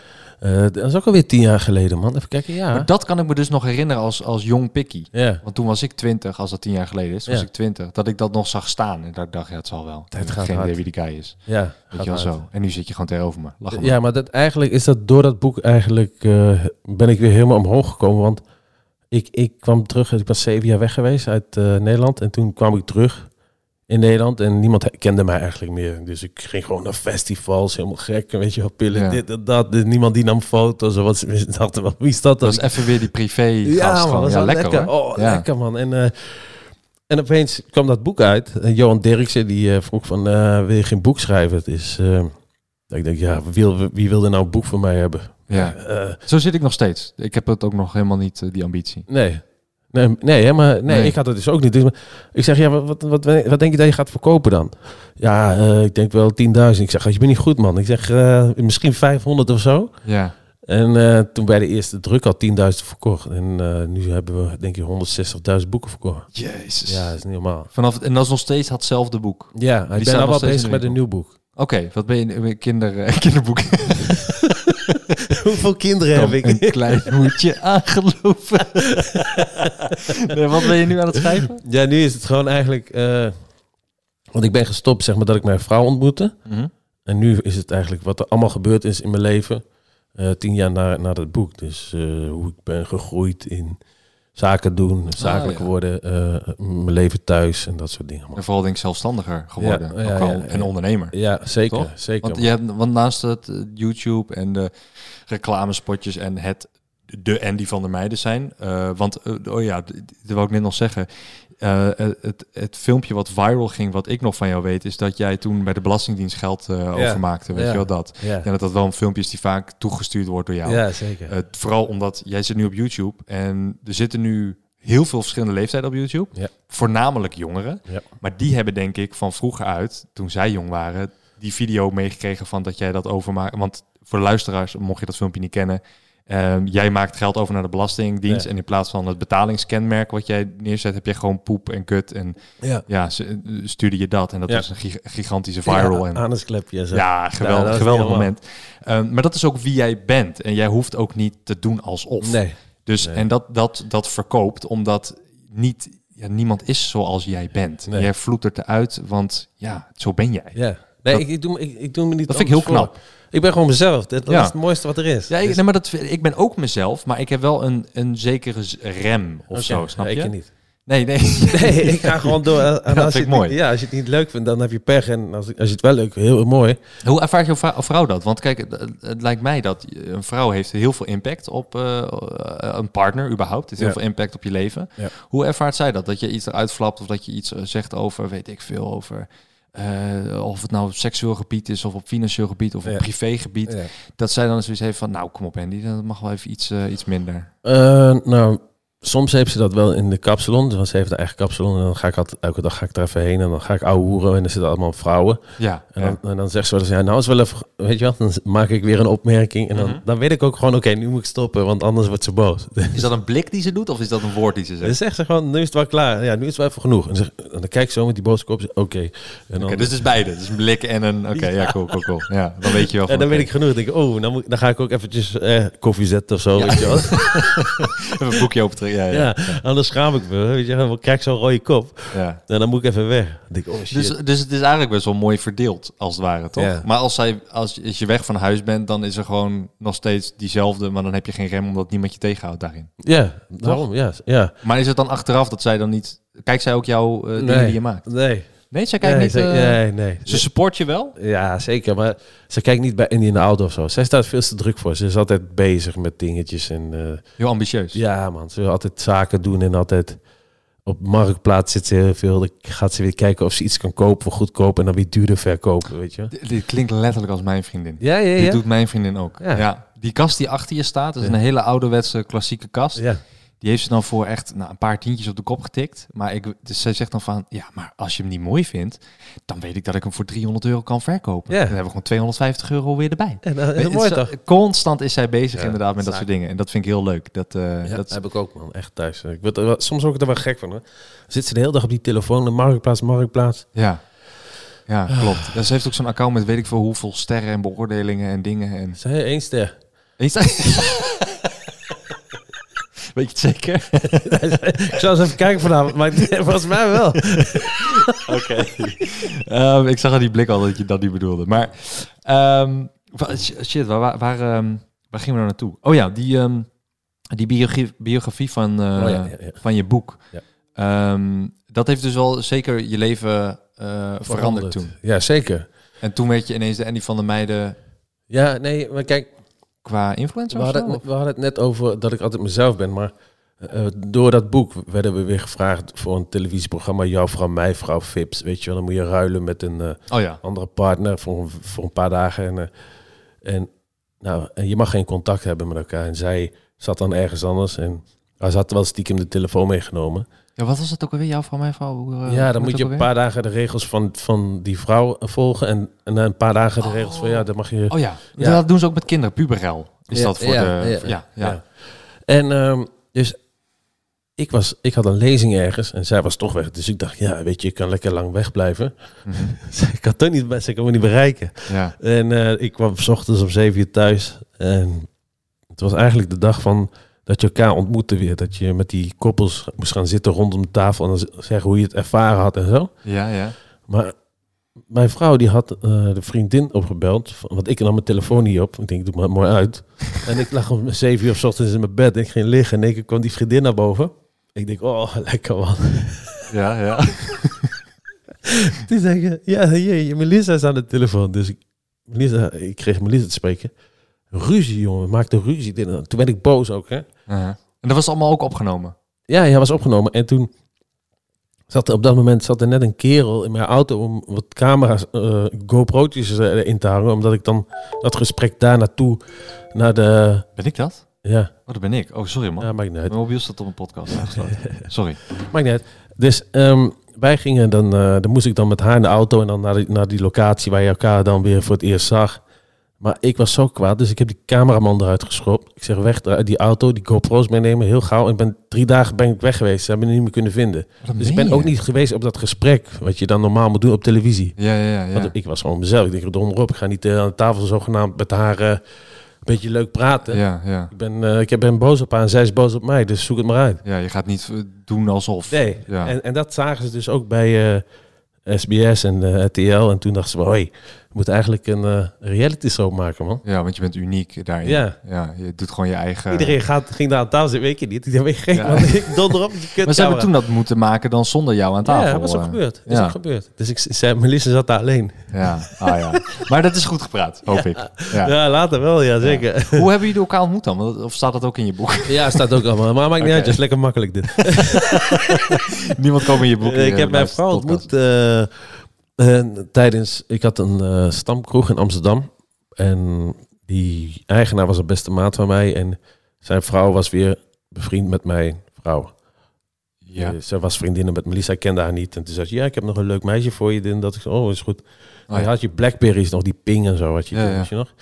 B: Eh, dat is ook alweer tien jaar geleden, man. Even kijken, ja.
A: Maar dat kan ik me dus nog herinneren als, als jong pikkie.
B: Ja.
A: Want toen was ik 20, als dat tien jaar geleden is, was ik 20. Dat ik dat nog zag staan. En dat ik dacht, ja, het zal wel.
B: Tijd
A: heb
B: gaat
A: geen idee wie die guy is.
B: Ja,
A: Weet
B: gaat
A: je wel zo. En nu zit je gewoon tegenover me. Lachen
B: Ja, maar dat, eigenlijk is dat door dat boek eigenlijk eh, ben ik weer helemaal omhoog gekomen. Want ik, ik kwam terug, ik was zeven jaar weg geweest uit eh, Nederland. En toen kwam ik terug in Nederland en niemand kende mij eigenlijk meer. Dus ik ging gewoon naar festivals, helemaal gek. Weet je wel, pillen,
A: Ja.
B: dit en dat. Dus niemand die nam foto's. Of wat, ze dachten, wel, wie is dat dan?
A: Dat is even weer die privé
B: Ja, man, was
A: Ja, lekker,
B: lekker. Oh,
A: Ja.
B: lekker man. En, eh, en opeens kwam dat boek uit. En Johan Derksen die eh, vroeg van, eh, wil je geen boek schrijven? Het is, ik denk, ja, wie wil, wie wil er nou een boek van mij hebben?
A: Ja. Zo zit ik nog steeds. Ik heb het ook nog helemaal niet, die ambitie.
B: nee. Nee, nee, hè, maar nee,
A: Nee.
B: ik had het dus ook niet. Dus, ik zeg, ja, wat, wat, wat, wat denk je dat je gaat verkopen dan? Ja, eh, ik denk wel 10.000. Ik zeg, je bent niet goed, man. Ik zeg, eh, misschien 500 of zo.
A: Ja.
B: En eh, toen bij de eerste druk al 10.000 verkocht. En nu hebben we, denk ik, 160.000 boeken verkocht.
A: Jezus.
B: Ja, dat is niet normaal.
A: Vanaf, en dat is nog steeds hetzelfde boek.
B: Ja, ik ben al wel bezig met een nieuw boek.
A: Oké, wat ben je? Kinder, kinderboek.
B: Hoeveel kinderen heb ik?
A: Een klein hoedje aangelopen. nee, wat ben je nu aan het schrijven?
B: Ja, nu is het gewoon eigenlijk... eh, want ik ben gestopt, zeg maar, dat ik mijn vrouw ontmoette.
A: Mhm.
B: En nu is het eigenlijk wat er allemaal gebeurd is in mijn leven. eh, tien jaar na, na dat boek. Dus eh, hoe ik ben gegroeid in zaken doen, zakelijk
A: ja.
B: worden, eh, mijn leven thuis en dat soort dingen.
A: En vooral denk ik zelfstandiger geworden.
B: Ja, ja,
A: ook al en ondernemer.
B: Ja, zeker.
A: Toch?
B: zeker.
A: Want, je hebt, want naast het eh, YouTube en de reclamespotjes en het de Andy van der Meijden zijn. eh, want, oh ja, dat wil ik net nog zeggen. Eh, het, het filmpje wat viral ging, wat ik nog van jou weet, is dat jij toen bij de Belastingdienst geld eh, overmaakte. Weet je wel dat?
B: ja.
A: Ja, dat dat wel een filmpje is die vaak toegestuurd wordt door jou.
B: ja, zeker.
A: Eh, vooral omdat jij zit nu op YouTube en er zitten nu heel veel verschillende leeftijden op YouTube. Voornamelijk jongeren. Maar die hebben denk ik van vroeger uit, toen zij jong waren, die video meegekregen van dat jij dat overmaakt. Want voor luisteraars, mocht je dat filmpje niet kennen, ehm, jij maakt geld over naar de Belastingdienst.
B: Ja.
A: En in plaats van het betalingskenmerk wat jij neerzet, heb je gewoon poep en kut. En
B: ja.
A: ja, ze, eh, stuurde je dat. En dat
B: Ja.
A: is een gig- gigantische viral. en,
B: Anus-klepje en zo.
A: ja, geweldig,
B: is
A: geweldig moment. Ehm, maar dat is ook wie jij bent. En jij hoeft ook niet te doen alsof.
B: Nee.
A: Dus,
B: Nee.
A: En dat, dat, dat verkoopt, omdat niet, ja, niemand is zoals jij bent.
B: Nee.
A: Jij vloetert eruit, want ja, zo ben jij.
B: Ja. Nee,
A: Dat-
B: ik, ik, doe, me- ik, ik doe me niet
A: Dat vind ik heel
B: voor.
A: knap.
B: Ik ben gewoon mezelf. Dat, dat
A: Ja.
B: is het mooiste wat er is.
A: Ja, ik,
B: Dus-
A: nee, maar dat, ik ben ook mezelf, maar ik heb wel een, een zekere rem of zo, snap
B: ja,
A: je?
B: Ik niet.
A: Nee, nee.
B: Nee, ik ga gewoon door. En
A: dat
B: als
A: vind
B: je
A: ik
B: het
A: mooi.
B: Niet, ja, als je het niet leuk vindt, dan heb je pech. En als, als je het wel leuk vindt, heel mooi.
A: Hoe ervaart jouw vrou- vrouw dat? Want kijk, het, het lijkt mij dat een vrouw heeft heel veel impact op eh, een partner überhaupt. Het heeft heel
B: Ja.
A: veel impact op je leven.
B: Ja.
A: Hoe ervaart zij dat? Dat je iets eruit flapt of dat je iets eh, zegt over, weet ik veel, over... eh, of het nou op seksueel gebied is of op financieel gebied of op
B: Ja.
A: privégebied.
B: Ja.
A: Dat zij dan zoiets heeft van, nou kom op Andy, dat mag wel even iets, eh, iets minder.
B: Eh, nou, soms heeft ze dat wel in de kapsalon. Want ze heeft een eigen kapsalon. En dan ga ik altijd, elke dag ga ik er even heen. En dan ga ik ouwe hoeren. En dan zitten allemaal vrouwen.
A: Ja,
B: En,
A: ja.
B: dan, en dan zegt ze wel eens, ja, nou is wel even, weet je wel, dan maak ik weer een opmerking. En dan,
A: Mhm.
B: dan weet ik ook gewoon, oké, nu moet ik stoppen, want anders wordt ze boos.
A: Is dat een blik die ze doet of is dat een woord die ze zegt?
B: Dan zegt ze gewoon, nu is het wel klaar. Ja, nu is het wel even genoeg. En, zeg, en dan kijk ik zo met die boze kop, oké. En dan,
A: Oké, dus het is beide. Dus een blik en een... Oké, ja, cool, cool, cool. Ja, dan weet je wel
B: en dan weet ik genoeg. Dan denk ik, oh, dan, moet, dan ga ik ook eventjes eh, koffie zetten of zo, weet je wel.
A: Even een boekje open trekken. Ja, ja.
B: Ja, anders schaam ik me, weet je. Dan krijg ik zo'n rode kop.
A: ja.
B: En dan moet ik even weg. Dan denk ik, oh shit.
A: Dus, dus het is eigenlijk best wel mooi verdeeld, als het ware, toch?
B: Ja.
A: Maar als, zij, als, als je weg van huis bent, dan is er gewoon nog steeds diezelfde... maar dan heb je geen rem, omdat niemand je tegenhoudt daarin.
B: ja, daarom, ja. ja.
A: Maar is het dan achteraf dat zij dan niet... Kijkt zij ook jouw eh, dingen die je maakt?
B: Nee.
A: Nee, zij kijkt
B: nee,
A: niet...
B: ze-
A: eh,
B: nee, nee.
A: Ze support je wel?
B: Ja, zeker. Maar ze kijkt niet bij in de auto of zo. Zij staat veel te druk voor. Ze is altijd bezig met dingetjes. En, eh,
A: Heel ambitieus.
B: ja, man. Ze wil altijd zaken doen en altijd, op Marktplaats zit ze heel veel. Dan gaat ze weer kijken of ze iets kan kopen voor goedkoop en dan weer duurder verkopen, weet je.
A: D- Dit klinkt letterlijk als mijn vriendin.
B: Ja, ja,
A: Dit
B: ja.
A: doet mijn vriendin ook.
B: Ja.
A: Ja. Die kast die achter je staat, dat is
B: Ja.
A: een hele ouderwetse klassieke kast.
B: Ja,
A: Die heeft ze dan voor echt nou, een paar tientjes op de kop getikt. Maar ik, dus zij zegt dan van, ja, maar als je hem niet mooi vindt, dan weet ik dat ik hem voor 300 euro kan verkopen.
B: Ja.
A: Dan hebben we gewoon 250 euro weer erbij.
B: en dat is
A: je,
B: mooi toch?
A: Constant is zij bezig
B: Ja,
A: inderdaad met dat soort dingen. En dat vind ik heel leuk. Dat, eh,
B: Ja,
A: dat
B: dat heb ik ook, man. Echt thuis. Ik word er wel, soms ook er wel gek van, hoor. Zit ze de hele dag op die telefoon, de Marktplaats, Marktplaats.
A: Ja, ja klopt. Ja, ze heeft ook zo'n account met weet ik veel hoeveel sterren en beoordelingen en dingen. En...
B: Zij één ster.
A: Eens- Weet je het zeker?
B: ik zou eens even kijken vanavond, maar volgens mij wel.
A: Oké. Ehm, ik zag aan die blik al dat je dat niet bedoelde. Maar ehm, shit, waar, waar, waar, ehm, waar gingen we nou naartoe? Oh ja, die, die biografie, biografie van, eh,
B: Oh ja, ja, ja.
A: van je boek. Dat heeft dus wel zeker je leven eh, veranderd toen.
B: Ja, zeker.
A: En toen werd je ineens de Andy van der Meijden
B: Ja, nee, maar kijk,
A: qua influencer
B: we hadden, het, we hadden het net over dat ik altijd mezelf ben, maar eh, door dat boek werden we weer gevraagd voor een televisieprogramma. Jouw vrouw, mijn vrouw, Vips. Weet je wel, dan moet je ruilen met een eh,
A: Oh ja.
B: andere partner voor, voor een paar dagen. En, eh, en, nou, en je mag geen contact hebben met elkaar. En zij zat dan ergens anders en hij had wel stiekem de telefoon meegenomen.
A: Ja. Wat was het ook alweer, jouw van mijn vrouw? Eh,
B: ja, dan moet je een paar dagen de regels van, van die vrouw volgen. En, en een paar dagen de regels van ja, dan mag je...
A: Oh ja.
B: Ja.
A: dat doen ze ook met kinderen. Pubergel is dat voor
B: ja,
A: de...
B: ja,
A: Ja.
B: En ehm, dus ik, was, ik had een lezing ergens en zij was toch weg. Dus ik dacht, ja, weet je, ik kan lekker lang wegblijven.
A: Mhm.
B: ik kan toch niet, ze kan me niet bereiken.
A: ja.
B: En eh, ik kwam 's ochtends om zeven uur thuis. En het was eigenlijk de dag van dat je elkaar ontmoette weer. Dat je met die koppels moest gaan zitten rondom de tafel en dan zeggen hoe je het ervaren had en zo.
A: Ja, ja.
B: Maar mijn vrouw die had eh, de vriendin opgebeld. Want ik nam mijn telefoon niet op. Ik denk, doe maar mooi uit. en ik lag om zeven uur 's ochtends in mijn bed. En ik ging liggen. En keer kwam die vriendin naar boven. Ik denk, oh, lekker man.
A: Ja, ja.
B: Die zeggen, ja, je, Melissa is aan de telefoon. Dus ik, Melissa, ik kreeg Melissa te spreken. Ruzie, jongen. Maakte ruzie. Dit en dat. Toen werd ik boos ook, hè.
A: Uh-huh. En dat was allemaal ook opgenomen.
B: Ja, hij was opgenomen. En toen zat er op dat moment zat er net een kerel in mijn auto om wat camera's, eh GoPro'tjes eh, in te hangen. Omdat ik dan dat gesprek daar naartoe, naar de...
A: Ben ik dat?
B: Ja,
A: Oh, dat ben ik. Oh, sorry man.
B: ja maakt niet uit.
A: Mijn mobiel staat op een podcast aangesloten. Sorry.
B: Maakt niet uit. Dus ehm, wij gingen dan, eh, dan moest ik dan met haar in de auto en dan naar die, naar die locatie waar je elkaar dan weer voor het eerst zag. Maar ik was zo kwaad, dus ik heb die cameraman eruit geschopt. Ik zeg weg uit die auto, die GoPro's meenemen, heel gauw. Ik ben drie dagen ben ik weg geweest, ze hebben me niet meer kunnen vinden. Dus ik ben ook niet geweest op dat gesprek, wat je dan normaal moet doen op televisie.
A: Ja, ja, ja. ja.
B: Want ik was gewoon mezelf. Ik denk, donderop, ik ga niet eh, aan de tafel zogenaamd met haar eh, een beetje leuk praten.
A: ja, ja.
B: Ik, ben, eh, ik ben boos op haar en zij is boos op mij, dus zoek het maar uit.
A: Ja, je gaat niet eh, doen alsof.
B: Nee,
A: Ja.
B: en, en dat zagen ze dus ook bij eh, SBS en eh, RTL. En toen dachten ze, hoi, moeten eigenlijk een eh, reality show maken, man.
A: Ja, want je bent uniek daarin.
B: Ja.
A: ja je doet gewoon je eigen...
B: Iedereen gaat, ging daar aan tafel zitten, weet je niet. Ik gek,
A: Ja.
B: man. Ik donder op
A: Maar ze hebben toen dat moeten maken dan zonder jou aan tafel.
B: Ja, dat was ook
A: eh.
B: gebeurd. Dat is
A: ja.
B: ook gebeurd. Dus ik zei, Melissa zat daar alleen.
A: Ja, ah ja. Maar dat is goed gepraat, hoop ik.
B: Ja,
A: Ja.
B: later wel, ja, zeker. Ja,
A: Hoe hebben jullie elkaar ontmoet dan? Want- Of staat dat ook in je boek?
B: staat ook allemaal. Maar maakt niet uit, het is lekker makkelijk dit.
A: Niemand komt in je boek.
B: Ik
A: eh,
B: heb mijn vrouw ontmoet eh, tijdens... Ik had een eh, stamkroeg in Amsterdam. En die eigenaar was een beste maat van mij. En zijn vrouw was weer bevriend met mijn vrouw.
A: Ja.
B: Zij was vriendinnen met Melissa. Ik kende haar niet. En toen zei ze, ja, ik heb nog een leuk meisje voor je. En dat ik zei, oh, is goed. Je
A: ja.
B: had je Blackberries nog, die ping en zo. Had je,
A: Ja,
B: toen,
A: ja.
B: weet je nog?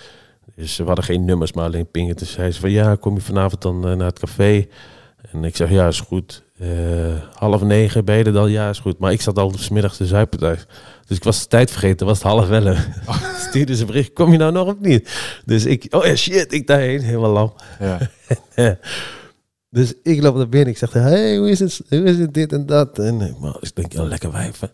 B: Dus we hadden geen nummers, maar alleen pingen. Dus zei ze van, ja, kom je vanavond dan naar het café? En ik zeg, ja, is goed. Half negen ben je er dan? Ja, is goed. Maar ik zat al smiddags te zuipen thuis. Dus ik was de tijd vergeten, was het half elf. Stuurde ze bericht, kom je nou nog of niet? Dus ik, oh ja, shit, ik daarheen, helemaal lam.
A: Ja.
B: Dus ik loop naar binnen. Ik zeg, hey, hoe is het? Hoe is het dit en dat? En ik, maar, ik denk, ja, lekker wijf. hè.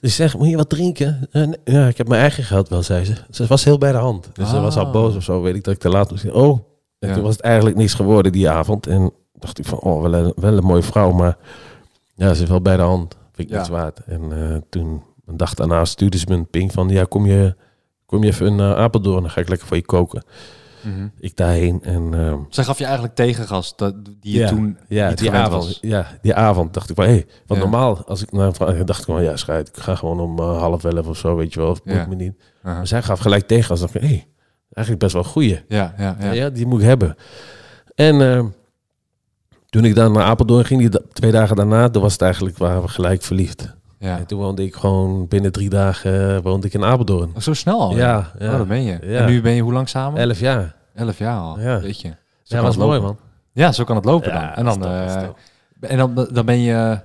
B: Dus ik zeg, moet je wat drinken? En, ja, ik heb mijn eigen geld wel, zei ze. Ze was heel bij de hand. Dus ze was al
A: Ah.
B: boos of zo. Weet ik dat ik te laat moest. Oh. En
A: Ja.
B: toen was het eigenlijk niets geworden die avond. En dacht ik van, oh, wel een, wel een mooie vrouw. Maar ja, ze is wel bij de hand. Vind ik
A: Ja.
B: niets waard. En eh, toen, een dag daarna, stuurde ze me een ping van, ja, kom je, kom je even naar Apeldoorn. Dan ga ik lekker voor je koken.
A: Mhm.
B: Ik daarheen en... ehm,
A: Zij gaf je eigenlijk tegengas dat, die je
B: ja,
A: toen
B: ja, die avond,
A: was.
B: ja, die avond dacht ik van, hé, hey, want
A: Ja.
B: normaal als ik naar een vrouw dacht ik van, ja, schijt, ik ga gewoon om eh, half elf of zo, weet je wel, of
A: Ja.
B: me niet.
A: Aha.
B: Maar zij gaf gelijk tegen als dacht ik, hé, hey, eigenlijk best wel een goeie.
A: Ja, ja, ja.
B: Ja. die moet ik hebben. En eh, toen ik dan naar Apeldoorn ging, die twee dagen daarna, toen was het eigenlijk, waren we gelijk verliefd.
A: Ja.
B: En toen woonde ik gewoon binnen drie dagen eh, woonde ik in Apeldoorn.
A: Oh, zo snel al?
B: Ja, ja.
A: Oh, dat ben je.
B: Ja.
A: En nu ben je hoe lang samen?
B: Elf jaar.
A: Elf jaar al. Weet je. Zo
B: Ja, was
A: het
B: mooi, man.
A: Ja, zo kan het lopen dan. En dan, eh, en dan, dan ben je,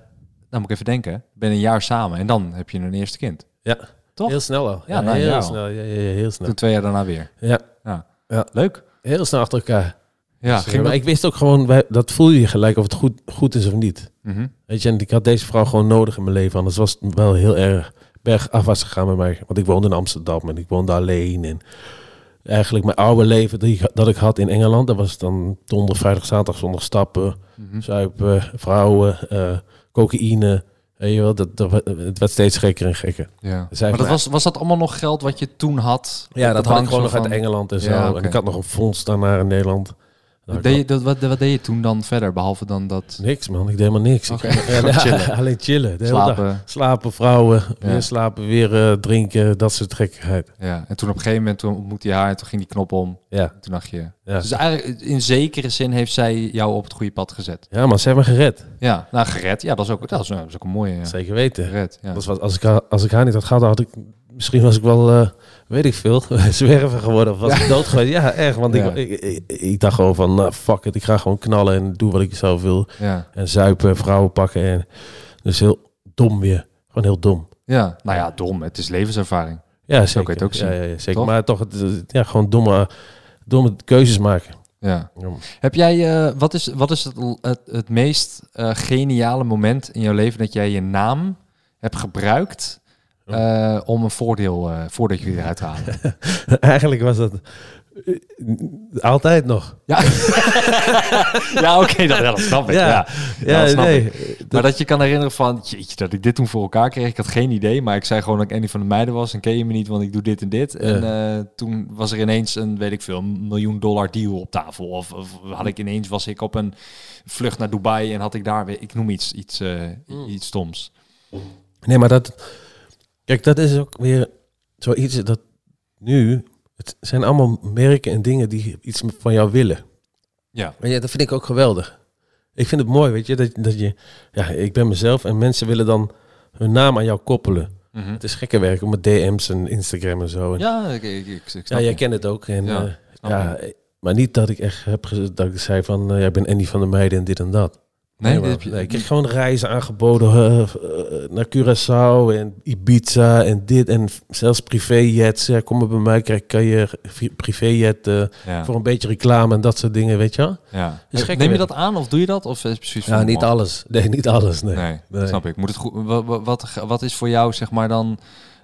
A: dan moet ik even denken, ben je een jaar samen en dan heb je een eerste kind.
B: Ja,
A: Toch?
B: heel snel al.
A: Ja, nou,
B: heel snel. Ja, ja, ja, heel snel.
A: Toen twee jaar daarna weer.
B: Ja,
A: Ja.
B: Ja.
A: Leuk.
B: heel snel achter elkaar.
A: Ja,
B: Dus,
A: ging
B: maar
A: dat...
B: ik wist ook gewoon, dat voel je gelijk of het goed, goed is of niet.
A: Mhm.
B: Weet je, en ik had deze vrouw gewoon nodig in mijn leven. Anders was het wel heel erg bergafwaarts gegaan met mij. Want ik woonde in Amsterdam en ik woonde alleen. En eigenlijk mijn oude leven die, dat ik had in Engeland, dat was dan donderdag, vrijdag, zaterdag, zondag stappen,
A: Mhm.
B: zuipen, vrouwen, eh, cocaïne. Weet je wel, dat, dat, het werd steeds gekker en gekker.
A: Ja.
B: Zij
A: Maar dat was, was dat allemaal nog geld wat je toen had?
B: Ja, dat had ik gewoon nog uit Engeland en zo.
A: Ja.
B: En ik had nog een fonds daarna in Nederland.
A: Wat deed, je, dat, wat, wat deed je toen dan verder, behalve dan dat
B: Niks man, ik deed helemaal niks. Ja,
A: Chillen.
B: Alleen chillen. De hele dag.
A: slapen?
B: Slapen, vrouwen,
A: Ja.
B: weer slapen, weer eh, drinken, dat soort gekkigheid.
A: Ja. En toen op een gegeven moment toen ontmoette je haar en toen ging die knop om.
B: Ja.
A: Toen dacht je...
B: Ja.
A: Dus eigenlijk in zekere zin heeft zij jou op het goede pad gezet.
B: ja, maar ze hebben me gered.
A: Ja, nou gered. Ja, dat is ook, dat is, dat is ook een mooie... Ja.
B: Zeker weten.
A: Gered, ja.
B: Dat wat, als, ik, haar- als ik haar niet had gehad, had ik misschien was ik wel, eh, weet ik veel, zwerver geworden. Of was ik dood geweest. Ja, echt. Want
A: Ja.
B: ik, ik, ik, ik dacht gewoon van, nou, fuck it, ik ga gewoon knallen en doe wat ik zelf wil.
A: Ja.
B: En zuipen, vrouwen pakken. En, dus heel dom weer. Gewoon heel dom.
A: ja, nou ja, dom. Het is levenservaring.
B: Ja, zeker.
A: kan het ook zien.
B: Ja, ja, ja, zeker.
A: Toch?
B: Maar toch, het, ja, gewoon domme, domme keuzes maken.
A: Ja.
B: Ja.
A: Heb jij, eh, wat is, wat is het, het, het meest eh, geniale moment in jouw leven dat jij je naam hebt gebruikt eh, om een voordeel, eh voordeeltje eruit te halen?
B: Eigenlijk was dat eh, altijd nog.
A: Ja, ja oké, dat, ja, dat snap ik. Ja,
B: Ja.
A: ja, dat snap
B: nee.
A: ik. Maar dat je kan herinneren van, jeetje, dat ik dit toen voor elkaar kreeg. Ik had geen idee, maar ik zei gewoon dat ik een van de meiden was. En ken je me niet, want ik doe dit en dit. En toen was er ineens een, weet ik veel, miljoen dollar deal op tafel. Of, of had ik ineens, was ik op een vlucht naar Dubai en had ik daar weer, ik noem iets, iets, eh, iets stoms.
B: Nee, maar dat... Kijk, dat is ook weer zoiets dat nu... Het zijn allemaal merken en dingen die iets van jou willen.
A: Ja.
B: En ja, dat vind ik ook geweldig. Ik vind het mooi, weet je, dat, dat je... Ja, ik ben mezelf en mensen willen dan hun naam aan jou koppelen.
A: Mhm.
B: Het is gekke werk met DM's en Instagram en zo. En, ja,
A: Ja, ik, ik, ik, ik snap
B: jij kent het ook. En,
A: Ja,
B: ja,
A: snap
B: ja, maar niet dat ik echt heb gezegd dat ik zei van... eh, jij bent Andy van der Meijden en dit en dat.
A: Nee,
B: maar- ik kreeg gewoon reizen aangeboden eh, eh, naar Curaçao en Ibiza en dit en zelfs privéjets. Ja, kom maar bij mij, krijg kan je privéjet eh,
A: ja.
B: voor een beetje reclame en dat soort dingen, weet je wel?
A: ja.
B: Is gek
A: Neem je dat aan of doe je dat? Of is het precies
B: Ja, niet alles. Nee, niet alles. Nee.
A: Nee, snap ik. Moet het goed, wat, wat, wat, is voor jou zeg maar dan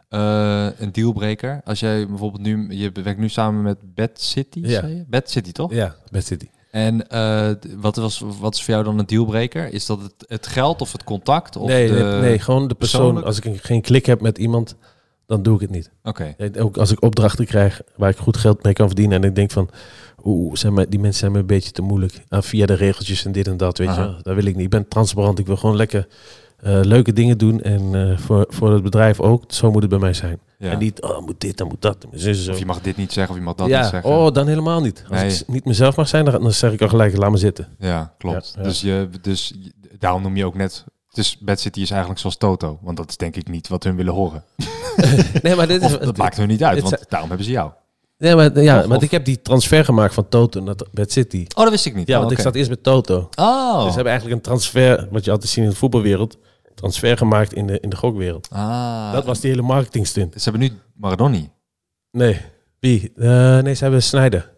A: een dealbreaker? Als jij bijvoorbeeld nu, je werkt nu samen met Bad City,
B: Ja.
A: Bad City toch?
B: Ja, Best City.
A: En eh, wat, was, wat is voor jou dan een dealbreaker? Is dat het, het geld of het contact? Of
B: Nee,
A: de...
B: nee, nee, gewoon de persoon. Als ik een- geen klik heb met iemand, dan doe ik het niet.
A: Oké,
B: Ook als ik opdrachten krijg waar ik goed geld mee kan verdienen en ik denk van, oeh, zijn mij, die mensen zijn me een beetje te moeilijk. Ah, via de regeltjes en dit en dat, weet
A: Aha.
B: je. Dat wil ik niet. Ik ben transparant. Ik wil gewoon lekker leuke dingen doen en eh, voor, voor het bedrijf ook. Zo moet het bij mij zijn.
A: ja.
B: En niet, oh, moet dit, dan moet dat. Zo.
A: Of je mag dit niet zeggen of je mag dat
B: ja,
A: niet zeggen.
B: oh, dan helemaal niet. Als
A: Nee.
B: ik niet mezelf mag zijn, dan, dan zeg ik al gelijk, laat me zitten.
A: Ja, klopt.
B: Ja.
A: Dus, je, dus daarom noem je ook net... Dus Bad City is eigenlijk zoals Toto. Want dat is denk ik niet wat hun willen horen.
B: Nee, maar dit
A: Of
B: is...
A: dat maakt hun niet uit, want daarom hebben ze jou.
B: Nee, maar, ja,
A: Of-
B: want ik heb die transfer gemaakt van Toto naar Bad City.
A: Oh, dat wist ik niet.
B: Ja,
A: Oh,
B: want ik zat eerst bij Toto.
A: Oh.
B: Dus ze hebben eigenlijk een transfer, wat je altijd ziet in de voetbalwereld, transfer gemaakt in de, in de gokwereld.
A: ah.
B: Dat was die hele marketingstunt.
A: Ze hebben nu Maradoni.
B: Nee. Wie? Eh, nee, ze hebben Snijder.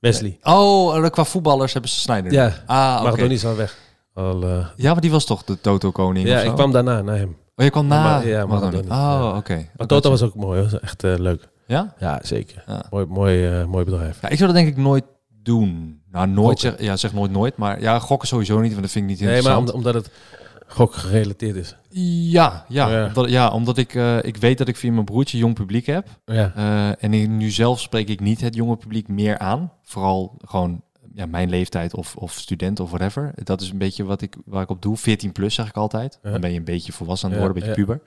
B: Wesley.
A: Oh, eh, qua voetballers hebben ze Snyder.
B: Ja,
A: Ah, oké.
B: Maradona is al weg. Al, eh,
A: Ja, maar die was toch de Toto-koning
B: ja, ik kwam daarna naar hem.
A: Oh, je kwam na
B: Maar- ja,
A: Maradoni.
B: Maradoni,
A: Oh, oké.
B: Maar Toto was ook mooi, hoor. echt leuk.
A: Ja?
B: Ja, zeker.
A: Ja.
B: Mooi, mooi, eh, mooi bedrijf.
A: ja? Ik zou dat denk ik nooit doen. Nou, nooit zeg, ja, zeg nooit nooit. Maar ja, gokken sowieso niet, want dat vind ik niet
B: Nee, maar
A: interessant.
B: om- omdat het... gok gerelateerd is.
A: Ja, ja,
B: Ja.
A: Omdat, ja omdat ik, eh, ik weet dat ik via mijn broertje jong publiek heb.
B: Ja.
A: Eh, en ik- nu zelf spreek ik niet het jonge publiek meer aan. Vooral gewoon ja, mijn leeftijd of, of student of whatever. Dat is een beetje wat ik, waar ik op doe. 14 plus zeg ik altijd.
B: Ja.
A: Dan ben je een beetje volwassen aan het worden, een beetje puber.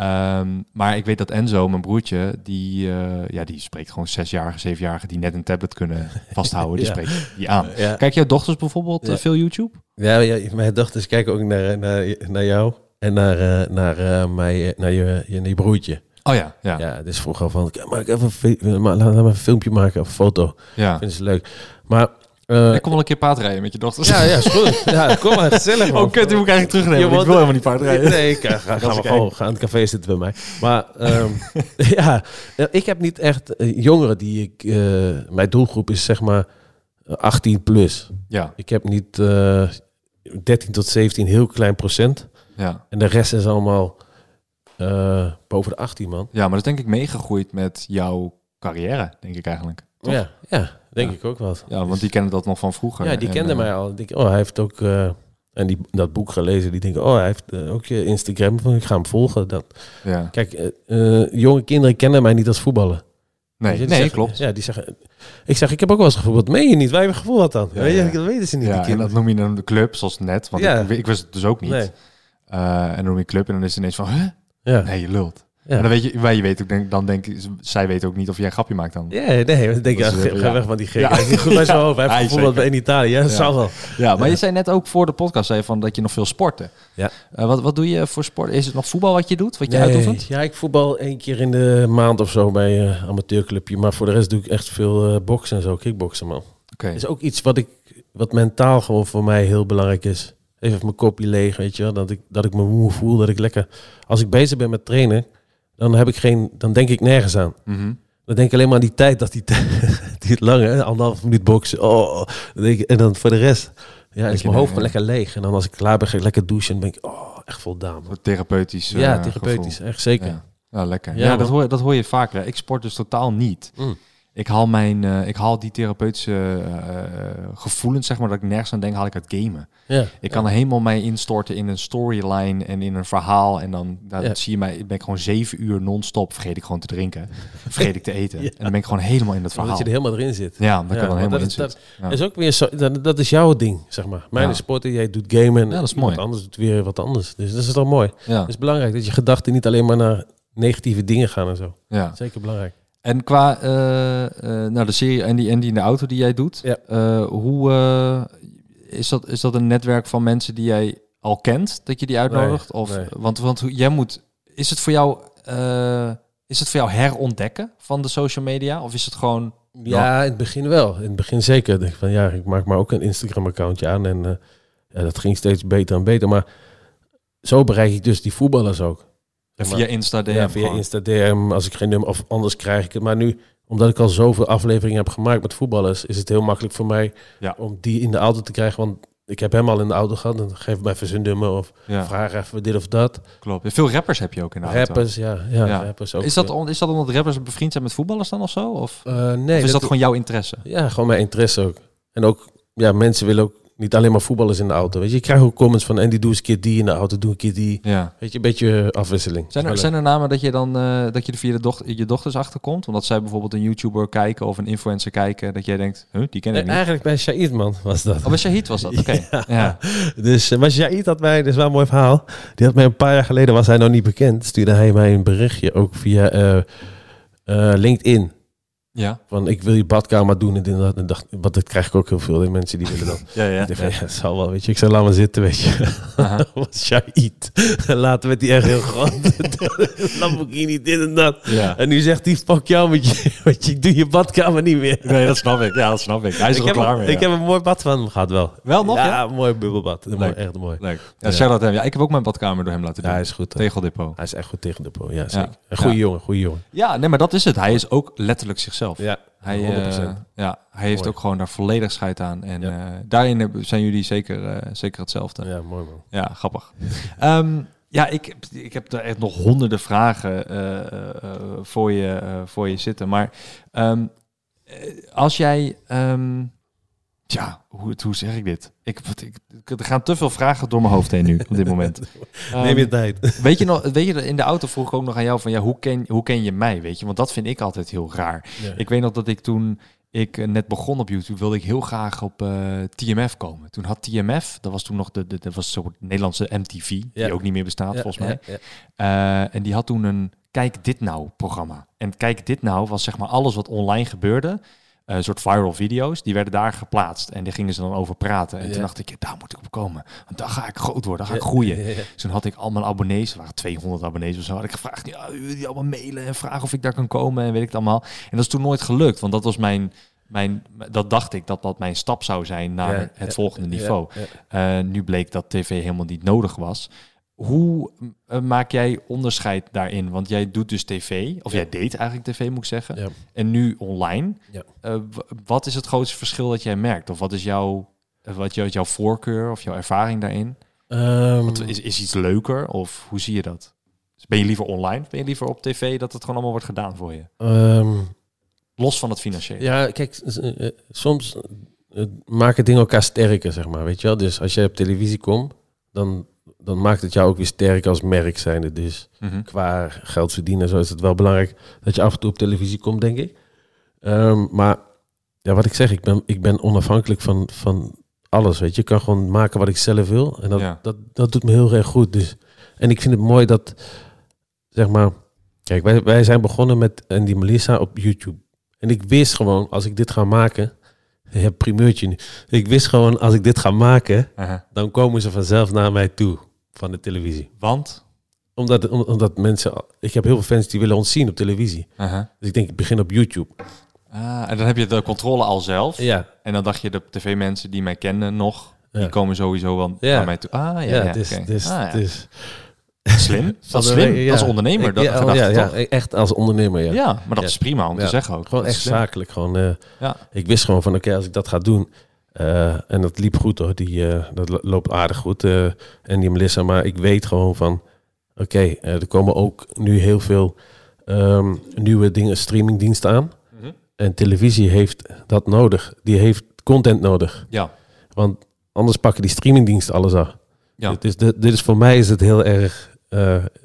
A: Ehm, maar ik weet dat Enzo, mijn broertje, die, eh, ja, die spreekt gewoon zesjarigen, zevenjarigen die net een tablet kunnen vasthouden. Die
B: Ja.
A: spreekt die aan.
B: Ja.
A: Kijk jouw dochters bijvoorbeeld
B: Ja.
A: eh, veel YouTube?
B: Ja, ja, mijn dochters kijken ook naar, naar, naar jou en naar, eh, naar, mij, naar, je, je, broertje.
A: Oh ja, ja.
B: Ja, dus vroeger van, maak even, laat me een filmpje maken of een foto.
A: ja.
B: Vinden ze leuk. Maar, eh,
A: Ik kom wel een keer paardrijden met je dochters.
B: ja, ja, is goed. Ja, kom maar, gezellig man.
A: Oh, kut, die moet ik eigenlijk terugnemen.
B: Je
A: ik wil helemaal niet paardrijden.
B: Nee, ik, ga, gaan we gewoon gaan aan het café zitten bij mij. Maar ehm, ja, eh, ik heb niet echt eh, jongeren die ik... mijn doelgroep is zeg maar eh, 18 plus.
A: Ja,
B: Ik heb niet eh 13 tot 17, heel klein procent.
A: ja.
B: En de rest is allemaal boven de 18 man.
A: ja, maar dat is denk ik meegegroeid met jouw carrière, denk ik eigenlijk. Toch?
B: Ja, ja, denk ik ook wel.
A: Ja, want die kennen dat nog van vroeger.
B: Ja, die
A: En,
B: kende
A: eh,
B: mij al. Denk, oh, hij heeft ook... eh, en die, dat boek gelezen, die denken, oh, hij heeft eh, ook je Instagram. Van, ik ga hem volgen. Dat.
A: Ja.
B: Kijk, jonge kinderen kennen mij niet als voetballer.
A: Nee, nee
B: zeggen-
A: klopt.
B: Ja, die zeggen... Ik zeg, ik heb ook wel eens gevoetbald. Meen je niet? Wij hebben gevoetbald dan.
A: Ja,
B: Weet je,
A: ja.
B: Dat weten ze niet,
A: Ja, en dat noem je dan de club, zoals net. Want
B: Ja.
A: ik, ik wist het dus ook niet.
B: Nee.
A: En dan noem je club en dan is het ineens van, huh?
B: Ja.
A: Nee, je lult.
B: Ja.
A: En dan weet je, maar je weet ook, denk, dan denk ik, zij weten ook niet of jij een grapje maakt dan.
B: Ja, nee, dan denk je,
A: Dat
B: ga,
A: eh,
B: ga
A: ja.
B: weg van die gek.
A: Ja.
B: Niet goed bij zijn hoofd. Hij heeft
A: zeker.
B: in Italië. Ja, dat zal wel.
A: Ja, maar je zei net ook voor de podcast zei van dat je nog veel sporten.
B: Ja.
A: Eh, wat, wat doe je voor sport? Is het nog voetbal wat je doet, wat je
B: Nee,
A: uitoefent?
B: Ja, ik voetbal één keer in de maand of zo bij een amateurclubje. Maar voor de rest doe ik echt veel eh, boksen en zo. Kickboksen, man.
A: Oké.
B: is ook iets wat ik wat mentaal gewoon voor mij heel belangrijk is. Even mijn kopje leeg, weet je wel. Dat ik, dat ik me moe voel, dat ik lekker... Als ik bezig ben met trainen, dan, heb ik geen, dan denk ik nergens aan.
A: Mhm.
B: Dan denk ik alleen maar aan die tijd, dat die, die lange, anderhalf minuut boksen. Oh, dan denk ik, en dan voor de rest, ja, is mijn hoofd
A: ja.
B: lekker leeg. En dan als ik klaar ben, ga ik lekker douchen en dan ben ik, oh, echt voldaan. man.
A: Therapeutisch. eh,
B: ja, therapeutisch,
A: gevoel.
B: echt zeker.
A: Ja, lekker.
B: Ja,
A: Ja, dat, hoor, dat hoor je vaker. Ik sport dus totaal niet.
B: Mm.
A: Ik haal, mijn, eh, ik haal die therapeutische eh, gevoelens, zeg maar, dat ik nergens aan denk, haal ik uit gamen.
B: Ja.
A: Ik kan helemaal mij instorten in een storyline en in een verhaal. En dan, dan zie je mij, ben ik gewoon zeven uur non-stop. Vergeet ik gewoon te drinken. Vergeet ik te eten.
B: Ja.
A: En dan ben ik gewoon helemaal in dat verhaal.
B: je er helemaal erin zit.
A: Ja,
B: Ja,
A: er dan helemaal in
B: dat is-
A: zit. Ja.
B: Dat is ook weer zo, dat, dat is jouw ding, zeg maar. Mijn
A: Ja.
B: is sporten, jij doet gamen. En
A: Ja, dat is mooi.
B: anders doet weer wat anders. Dus dat is toch mooi. Het is belangrijk dat je gedachten niet alleen maar naar negatieve dingen gaan en zo.
A: ja.
B: Zeker belangrijk.
A: En qua eh, nou, de serie en die, en die in de auto die jij doet,
B: Ja.
A: eh, hoe is, dat, is dat een netwerk van mensen die jij al kent, dat je die uitnodigt?
B: Nee,
A: of,
B: nee.
A: Want, want hoe- jij moet, is het voor jou, is het voor jou herontdekken van de social media? Of is het gewoon,
B: Ja, in het begin wel. In het begin zeker. Ik denk van ja, ik maak maar ook een Instagram-accountje aan. En ja, dat ging steeds beter en beter. Maar zo bereik ik dus die voetballers ook. Zeg maar.
A: via Insta DM?
B: ja, via
A: gewoon?
B: Insta DM, als ik geen nummer of anders krijg ik het. Maar nu, omdat ik al zoveel afleveringen heb gemaakt met voetballers, is het heel makkelijk voor mij
A: Ja.
B: om die in de auto te krijgen. Want ik heb hem al in de auto gehad. Dan geef mij even zijn nummer of
A: Ja,
B: vraag even dit of dat.
A: klopt. Veel rappers heb je ook in de auto.
B: Rappers, ja, ja,
A: Ja.
B: rappers ook.
A: Is dat, on- is dat omdat rappers bevriend zijn met voetballers dan of zo? Of,
B: Eh, nee,
A: of is dat, gewoon jouw interesse?
B: Ja, gewoon mijn interesse ook. En ook, ja, mensen willen ook niet alleen maar voetballers in de auto. Weet je, je krijgt ook comments van, en die doe eens een keer die in de auto, doe een keer die.
A: Ja.
B: Weet je, een beetje afwisseling.
A: Zijn er, zijn er namen dat je dan eh, dat je er via de doch je dochters achterkomt? Omdat zij bijvoorbeeld een YouTuber kijken of een influencer kijken, dat jij denkt, huh, die ken ik
B: Nee,
A: niet.
B: eigenlijk bij Shahid, man, was dat.
A: Oh, bij Shahid was dat, oké. ja.
B: Dus, eh, maar Shahid had mij, dat is wel een mooi verhaal. Die had mij een paar jaar geleden, was hij nog niet bekend, stuurde hij mij een berichtje, ook via eh, LinkedIn.
A: Ja.
B: Van, ik wil je badkamer doen en dit en dat. En dacht, want dat krijg ik ook heel veel, die mensen die willen dat.
A: Ja, ja.
B: Ik dacht, ja, zal wel, weet je. Ik zei, laat maar zitten, weet je.
A: Aha.
B: was Shahid. Later werd hij echt heel groot. Lamborghini, dit en dat.
A: Ja.
B: En nu zegt hij, fuck jou, met je, met je, ik doe je badkamer niet meer.
A: Nee, dat snap ik. Ja, dat snap ik. Hij is er
B: ik heb,
A: klaar mee.
B: ik
A: ja.
B: heb een mooi bad van hem gehad wel.
A: Wel nog,
B: ja?
A: ja?
B: een mooi bubbelbad. Mooi,
A: Leuk.
B: echt mooi.
A: Leuk. Ja, hem. Ja, ik heb ook mijn badkamer door hem laten doen.
B: hij is goed.
A: Tegeldepot.
B: Hij is echt goed tegen de po. Ja, zeker. Een goede jongen, goede jongen.
A: Ja, nee, maar dat is het. Hij is ook letterlijk zichzelf.
B: Ja,
A: Hij,
B: 100%.
A: eh, ja, hij heeft
B: Mooi.
A: ook gewoon daar volledig scheid aan. En
B: Ja.
A: eh, daarin zijn jullie zeker, eh, zeker hetzelfde.
B: ja, mooi man.
A: Ja, grappig. Ehm, ja, ik, heb- ik heb er echt nog honderden vragen voor, je, voor je zitten. Maar ehm, eh, als jij... ehm, Ja, hoe, hoe zeg ik dit? Ik, er gaan te veel vragen door mijn hoofd heen nu, op dit moment.
B: Neem je
A: Ehm,
B: tijd.
A: Weet je nog, weet je, in de auto vroeg ik ook nog aan jou van, ja, hoe ken, hoe ken je mij, weet je? Want dat vind ik altijd heel raar.
B: Ja.
A: Ik weet nog dat ik toen ik eh, net begon op YouTube, wilde ik heel graag op eh, TMF komen. Toen had TMF, dat was toen nog de, de dat was zo'n Nederlandse MTV, die ook niet meer bestaat
B: Ja,
A: volgens mij. Eh, en die had toen een Kijk Dit Nou programma. En Kijk Dit Nou was zeg maar alles wat online gebeurde. Een soort viral video's, die werden daar geplaatst. En die gingen ze dan over praten. En
B: Ja.
A: toen dacht ik, ja, daar moet ik op komen. Want dan ga ik groot worden, dan ga ik groeien.
B: Ja.
A: Dus toen had ik al mijn abonnees, er waren 200 abonnees of zo, had ik gevraagd, ja, jullie allemaal mailen en vragen of ik daar kan komen en weet ik het allemaal. En dat is toen nooit gelukt, want dat was mijn, mijn dat dacht ik dat dat mijn stap zou zijn naar het volgende niveau. Eh, nu bleek dat tv helemaal niet nodig was. Hoe eh, maak jij onderscheid daarin? Want jij doet dus tv, of
B: Ja.
A: jij deed eigenlijk tv moet ik zeggen,
B: Ja.
A: en nu online.
B: Ja.
A: Eh, wat is het grootste verschil dat jij merkt? Of wat is jouw, eh, wat jou- jouw voorkeur of jouw ervaring daarin?
B: Ehm,
A: Want is, is iets leuker of hoe zie je dat? Dus ben je liever online? Ben je liever op tv dat het gewoon allemaal wordt gedaan voor je?
B: ehm,
A: Los van het financiële.
B: Ja, kijk, soms maken dingen elkaar sterker, zeg maar. Weet je wel? Dus als jij op televisie komt, dan, dan maakt het jou ook weer sterk als merk zijnde. Dus
A: Mhm.
B: qua geld verdienen, zo is het wel belangrijk dat je af en toe op televisie komt, denk ik. Ehm, maar ja, wat ik zeg, ik ben, ik ben onafhankelijk van, van alles. Weet je, ik kan gewoon maken wat ik zelf wil. En dat,
A: Ja.
B: dat, dat doet me heel erg goed. Dus, en ik vind het mooi dat, zeg maar, kijk, wij, wij zijn begonnen met Andy Melissa op YouTube. En ik wist gewoon, als ik dit ga maken, hebt primeurtje nu. Ik wist gewoon, als ik dit ga maken, dan komen ze vanzelf naar mij toe van de televisie.
A: Want?
B: Omdat, om- omdat mensen, ik heb heel veel fans die willen ons zien op televisie. Dus ik denk, ik begin op YouTube.
A: Ah, en dan heb je de controle al zelf.
B: Ja,
A: En dan dacht je, de tv-mensen die mij kennen nog, die
B: Ja.
A: komen sowieso wel
B: Ja.
A: naar mij toe. Ah, ja,
B: dus, dus,
A: Ah,
B: dus
A: Slim. Dat is slim.
B: Ja.
A: Als ondernemer. Dat
B: ja,
A: gedachte,
B: ja, ja,
A: toch?
B: echt als ondernemer, ja.
A: Ja, maar dat is prima om te zeggen ook.
B: Gewoon echt zakelijk. Gewoon, eh,
A: Ja.
B: Ik wist gewoon van, oké, als ik dat ga doen... eh, en dat liep goed hoor, die, eh, dat lo- loopt aardig goed. eh, en die Melissa, maar ik weet gewoon van... Oké, er komen ook nu heel veel ehm, nieuwe dingen, streamingdiensten aan.
A: Mhm.
B: En televisie heeft dat nodig. Die heeft content nodig.
A: Ja.
B: Want anders pakken die streamingdiensten alles af.
A: Ja.
B: Dit, is, dit, dit is voor mij is het heel erg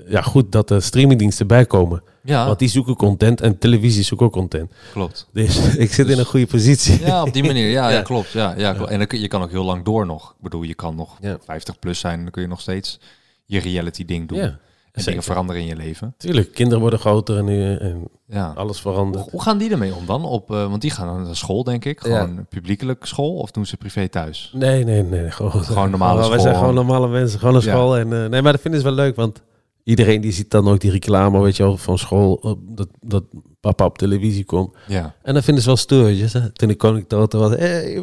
B: ja, goed dat er streamingdiensten bij komen.
A: Ja,
B: Want die zoeken content en televisie zoekt ook content.
A: klopt.
B: Dus ik zit in een goede positie.
A: Ja, op die manier. Ja, ja.
B: Ja.
A: klopt. Ja, ja, klopt. En dan kun, je kan ook heel lang door nog. Ik bedoel, je kan nog
B: Ja.
A: 50 plus zijn. Dan kun je nog steeds je reality ding doen.
B: Ja,
A: en
B: zeker.
A: dingen veranderen in je leven.
B: Tuurlijk, kinderen worden groter en, nu, en
A: Ja.
B: alles verandert.
A: Hoe, hoe gaan die ermee om dan? Op, eh, want die gaan naar school, denk ik. Gewoon publiekelijk school of doen ze privé thuis?
B: Nee, nee, nee. Gewoon,
A: Gewoon normale
B: Wij
A: school.
B: zijn gewoon normale mensen. Gewoon naar
A: Ja.
B: school. En, eh, nee, maar dat vinden ze wel leuk, want iedereen die ziet dan ook die reclame, weet je wel, van school. op- Dat, dat papa op televisie komt.
A: Ja.
B: En dat vinden ze wel weet je. Toen ik koning Toto was, hey,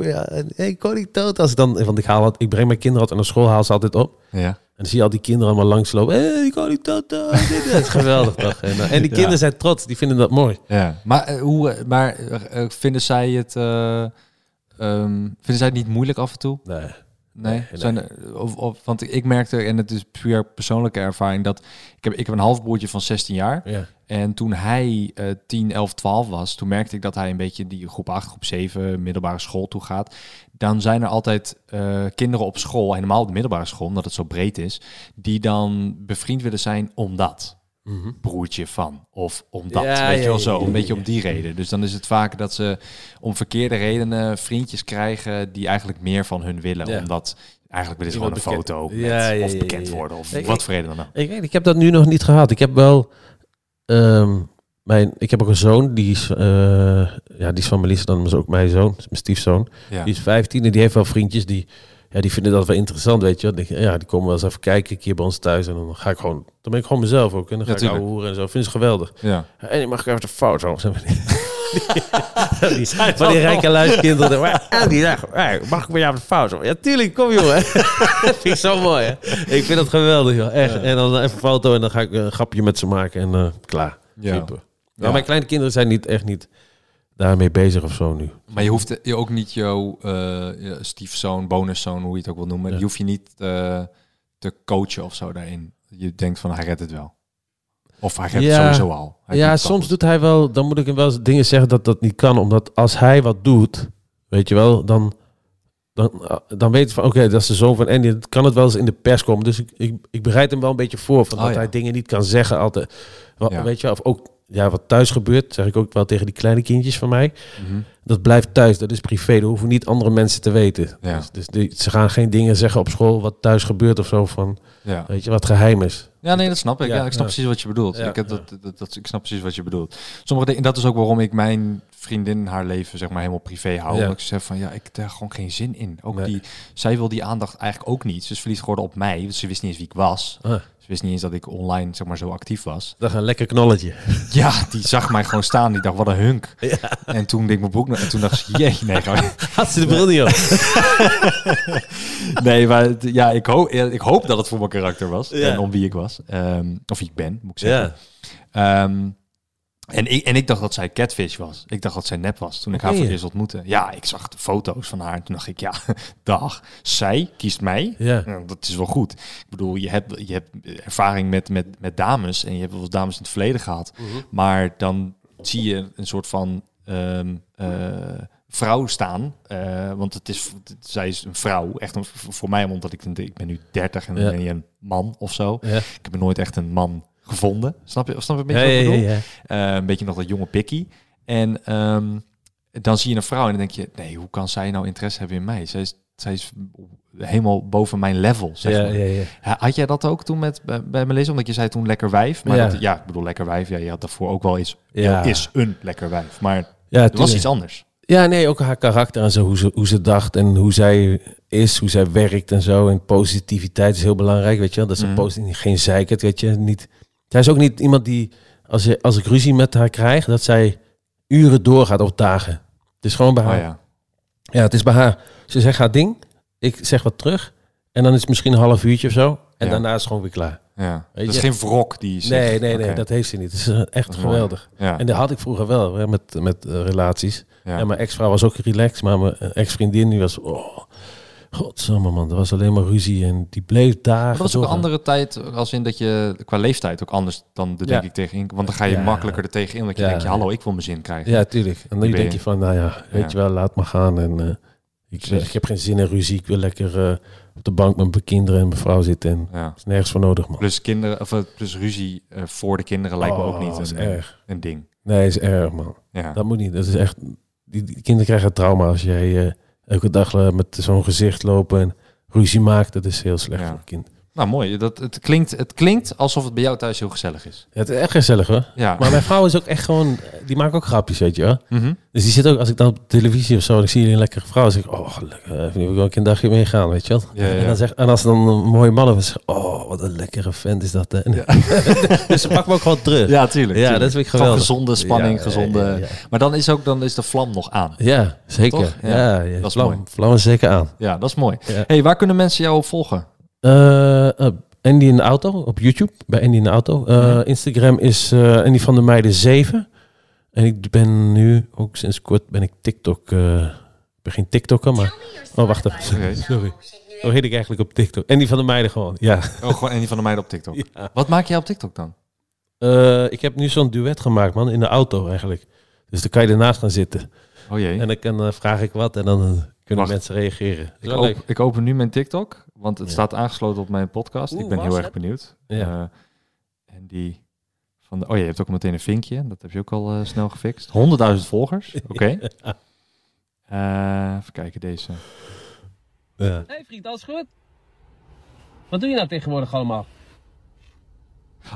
B: hey, koning Toto. Als ik dan, want ik, haal, het- ik breng mijn kinderen altijd naar school, haal ze altijd op.
A: Ja.
B: En dan zie je al die kinderen allemaal langslopen. Hé, hey, koning Toto. dat is geweldig toch? En, eh, en die kinderen zijn trots, die vinden dat mooi.
A: ja. Maar, eh, hoe, eh, maar eh, eh, vinden zij het... eh, ehm, vinden zij het niet moeilijk af en toe?
B: Nee.
A: Nee,
B: Nee,
A: zijn er- of, of, want ik merkte, en het is puur persoonlijke ervaring, dat ik heb, ik heb een halfbroertje van 16 jaar.
B: Ja.
A: En toen hij eh 10, 11, 12 was, toen merkte ik dat hij een beetje die groep 8, groep 7 middelbare school toe gaat. Dan zijn er altijd eh, kinderen op school, helemaal op de middelbare school, omdat het zo breed is, die dan bevriend willen zijn omdat
B: Mhm.
A: broertje van. Of omdat,
B: Ja,
A: weet je wel zo. Een beetje om die reden. Dus dan is het vaak dat ze om verkeerde redenen vriendjes krijgen die eigenlijk meer van hun willen.
B: Ja.
A: Omdat eigenlijk willen ze gewoon een foto met,
B: Ja,
A: of bekend worden. Of
B: Ik-
A: wat voor reden dan ook.
B: Ik, ik heb dat nu nog niet gehad. Ik heb wel. ehm, mijn, ik heb ook een zoon, die is, eh, ja, die is van Melissa, dan is ook mijn zoon, mijn stiefzoon. Die is 15 en die heeft wel vriendjes die, ja, die vinden dat wel interessant, weet je. Ja, die komen wel eens even kijken, een keer bij ons thuis. En dan ga ik gewoon, dan ben ik gewoon mezelf ook. En dan ga
A: Ja,
B: ik ouwe hoeren en zo. Vinden ze geweldig.
A: ja.
B: En die mag ik even de foto. Maar. die, van die rijke luiskinderen. Maar, en die dacht, "Hey, mag ik bij jou de foto? Ja, tuurlijk, kom jongen. dat vind ik zo mooi, hè. Ik vind dat geweldig, joh. Echt. En dan even een foto en dan ga ik een grapje met ze maken en eh, klaar.
A: Ja.
B: Super.
A: Ja.
B: Maar mijn kleine kinderen zijn niet echt niet daarmee bezig of zo nu.
A: Maar je hoeft je ook niet jouw je stiefzoon, bonuszoon, hoe je het ook wil noemen,
B: Ja.
A: die hoef je niet eh, te coachen of zo daarin. Je denkt van hij redt het wel. Of hij redt
B: Ja.
A: het sowieso al. Hij
B: ja,
A: het
B: soms doet hij wel, dan moet ik hem wel eens dingen zeggen dat dat niet kan. Omdat als hij wat doet, weet je wel, dan, dan, eh, dan weet je van, oké, dat is de zoon van Andy. Het kan het wel eens in de pers komen. Dus ik, ik, ik bereid hem wel een beetje voor. Van
A: Oh,
B: dat
A: ja.
B: hij dingen niet kan zeggen altijd. Wat. Weet je, of ook ja, wat thuis gebeurt, zeg ik ook wel tegen die kleine kindjes van mij.
A: Mhm.
B: Dat blijft thuis, dat is privé. Dat hoeven niet andere mensen te weten.
A: Ja.
B: Dus, dus die, ze gaan geen dingen zeggen op school wat thuis gebeurt of zo van,
A: Ja.
B: weet je, wat geheim is.
A: Ja, nee, dat snap ik.
B: Ja,
A: Ja, ik snap precies wat je bedoelt. Ik, heb dat, dat, dat, ik snap precies wat je bedoelt. Sommige dingen, dat is ook waarom ik mijn vriendin haar leven zeg maar helemaal privé hou.
B: Ja.
A: Ik zeg van ja, ik heb daar gewoon geen zin in. Ook
B: Nee.
A: die, zij wil die aandacht eigenlijk ook niet. Ze is verliefd geworden op mij. Want ze wist niet eens wie ik was.
B: Ah,
A: Ze wist niet eens dat ik online zeg maar zo actief was.
B: dat een lekker knolletje.
A: Ja, die zag mij gewoon staan. Die dacht, wat een hunk. En toen deed ik mijn boek nog- en toen dacht ze, jee, nee, ga
B: Had ze de bril niet op?
A: Nee, maar ja, ik, hoop, ik hoop dat het voor mijn karakter was.
B: Ja.
A: En om wie ik was. Ehm, of wie ik ben, moet ik zeggen.
B: Ja.
A: Ehm, en, ik, en ik dacht dat zij catfish was. Ik dacht dat zij nep was toen ik haar voor het eerst ontmoette. Ja, ik zag de foto's van haar. En toen dacht ik, ja, dag. Zij kiest mij.
B: Ja.
A: Nou, dat is wel goed. Ik bedoel, je hebt, je hebt ervaring met, met, met dames. En je hebt wel eens dames in het verleden gehad.
B: Mhm.
A: Maar dan zie je een soort van eh, vrouw staan. Eh, want het is, zij is een vrouw. Echt een, voor mij, omdat ik, ik ben nu 30 en dan
B: Ja.
A: ben je een man of zo.
B: Ja.
A: Ik heb nooit echt een man gevonden. Snap je, snap je een
B: Ja,
A: beetje wat ik
B: ja,
A: bedoel?
B: ja, ja.
A: Eh, een beetje nog dat jonge pikkie. En ehm, dan zie je een vrouw en dan denk je, nee, hoe kan zij nou interesse hebben in mij? Zij is, zij is helemaal boven mijn level, zeg
B: Ja,
A: maar.
B: ja, ja.
A: Ha- Had jij dat ook toen met bij, bij Melissa? Omdat je zei toen lekker wijf. Maar
B: Ja.
A: ja, ja ik bedoel lekker wijf. Ja, je had daarvoor ook wel eens.
B: Ja.
A: Is een lekker wijf. Maar
B: Ja,
A: er was iets anders.
B: Ja, nee, ook haar karakter en zo, hoe ze, hoe ze dacht en hoe zij is, hoe zij werkt en zo. En positiviteit is heel belangrijk, weet je wel. Dat ze
A: Mhm.
B: positief, geen zeikert, weet je. Niet, zij is ook niet iemand die, als, je, als ik ruzie met haar krijg, dat zij uren doorgaat of dagen. Het is gewoon bij
A: Oh
B: haar.
A: ja.
B: Ja, het is bij haar. Ze zegt haar ding, ik zeg wat terug. En dan is het misschien een half uurtje of zo. En
A: Ja.
B: daarna is het gewoon weer klaar.
A: ja.
B: Weet
A: Het is geen wrok die.
B: Nee, nee, nee, dat heeft ze niet. Het is eh, echt
A: Dat is
B: geweldig.
A: Ja.
B: En dat had ik vroeger wel, hè, met, met eh, relaties.
A: Ja.
B: En mijn ex-vrouw was ook relaxed, maar mijn eh, ex-vriendin die was... Oh, godsamme man, dat was alleen maar ruzie en die bleef daar.
A: Dat was ook een andere tijd, als in dat je qua leeftijd ook anders dan de
B: Ja.
A: denk ik tegenin. Want dan ga je
B: Ja.
A: makkelijker er tegenin. Dat je
B: Ja.
A: denkt, ja, hallo, ik wil mijn zin krijgen.
B: Ja, tuurlijk. En dan denk
A: je.
B: je van, nou ja, weet je wel, laat maar gaan. En eh, ik, ik heb geen zin in ruzie. Ik wil lekker eh, op de bank met mijn kinderen en mijn vrouw zitten. En
A: Ja.
B: er is nergens voor nodig, man.
A: Plus kinderen, of eh, plus ruzie voor de kinderen lijkt me ook
B: Oh,
A: niet
B: dat is
A: een,
B: erg.
A: een ding.
B: Nee, is erg, man.
A: Ja.
B: Dat moet niet. Dat is echt... Die, die kinderen krijgen trauma als jij elke dag met zo'n gezicht lopen en ruzie maakt. Dat is heel slecht
A: Ja.
B: voor een kind.
A: Nou, mooi. Dat, het, klinkt, het klinkt alsof het bij jou thuis heel gezellig is.
B: Ja, het is echt gezellig, hoor.
A: Ja.
B: Maar mijn vrouw is ook echt gewoon... Die maakt ook grapjes, weet je wel.
A: Mhm.
B: Dus die zit ook, als ik dan op televisie of zo, dan zie je een lekkere vrouw. Dan zeg ik, oh, gelukkig, eh, nu wil ik ook een dagje meegaan, weet je wel.
A: Ja, ja.
B: En, dan zeg, en als dan een mooie man is, oh, wat een lekkere vent is dat. Hè. dus ze pakt me ook gewoon terug.
A: Ja, tuurlijk.
B: Ja,
A: tuurlijk.
B: dat vind ik
A: Van
B: geweldig.
A: gezonde spanning, gezonde... Maar dan is, ook, dan is de vlam nog aan.
B: Ja, zeker.
A: Ja, dat is
B: vlam,
A: mooi.
B: vlam is zeker aan.
A: Ja, dat is mooi. Hey, waar kunnen mensen jou op volgen?
B: Eh, eh, Andy in de auto op YouTube, bij Andy in de auto. Eh,
A: Mhm.
B: Instagram is eh Andy van der Meijden 7. En ik ben nu, ook sinds kort, ben ik TikTok... eh, ik ben geen TikToker, maar... Oh, wacht even. Sorry. Hoe heet ik eigenlijk op TikTok? Andy van der Meijden gewoon, ja.
A: Oh, gewoon een van de meiden op TikTok.
B: Ja.
A: Wat maak jij op TikTok dan?
B: Eh, ik heb nu zo'n duet gemaakt, man, in de auto eigenlijk. Dus dan kan je ernaast gaan zitten.
A: Oh jee.
B: En dan kan, eh, vraag ik wat en dan eh, kunnen
A: Wacht.
B: mensen reageren.
A: Ik,
B: wel
A: op-
B: leuk.
A: ik open nu mijn TikTok, want het
B: Ja.
A: staat aangesloten op mijn podcast. ik ben heel erg benieuwd.
B: Ja.
A: Eh, en die van de, oh, je hebt ook meteen een vinkje. Dat heb je ook al eh, snel gefixt. 100.000 volgers. Oké. Eh, even kijken deze.
B: Ja.
F: Hey vriend, alles goed? Wat doe je nou tegenwoordig allemaal?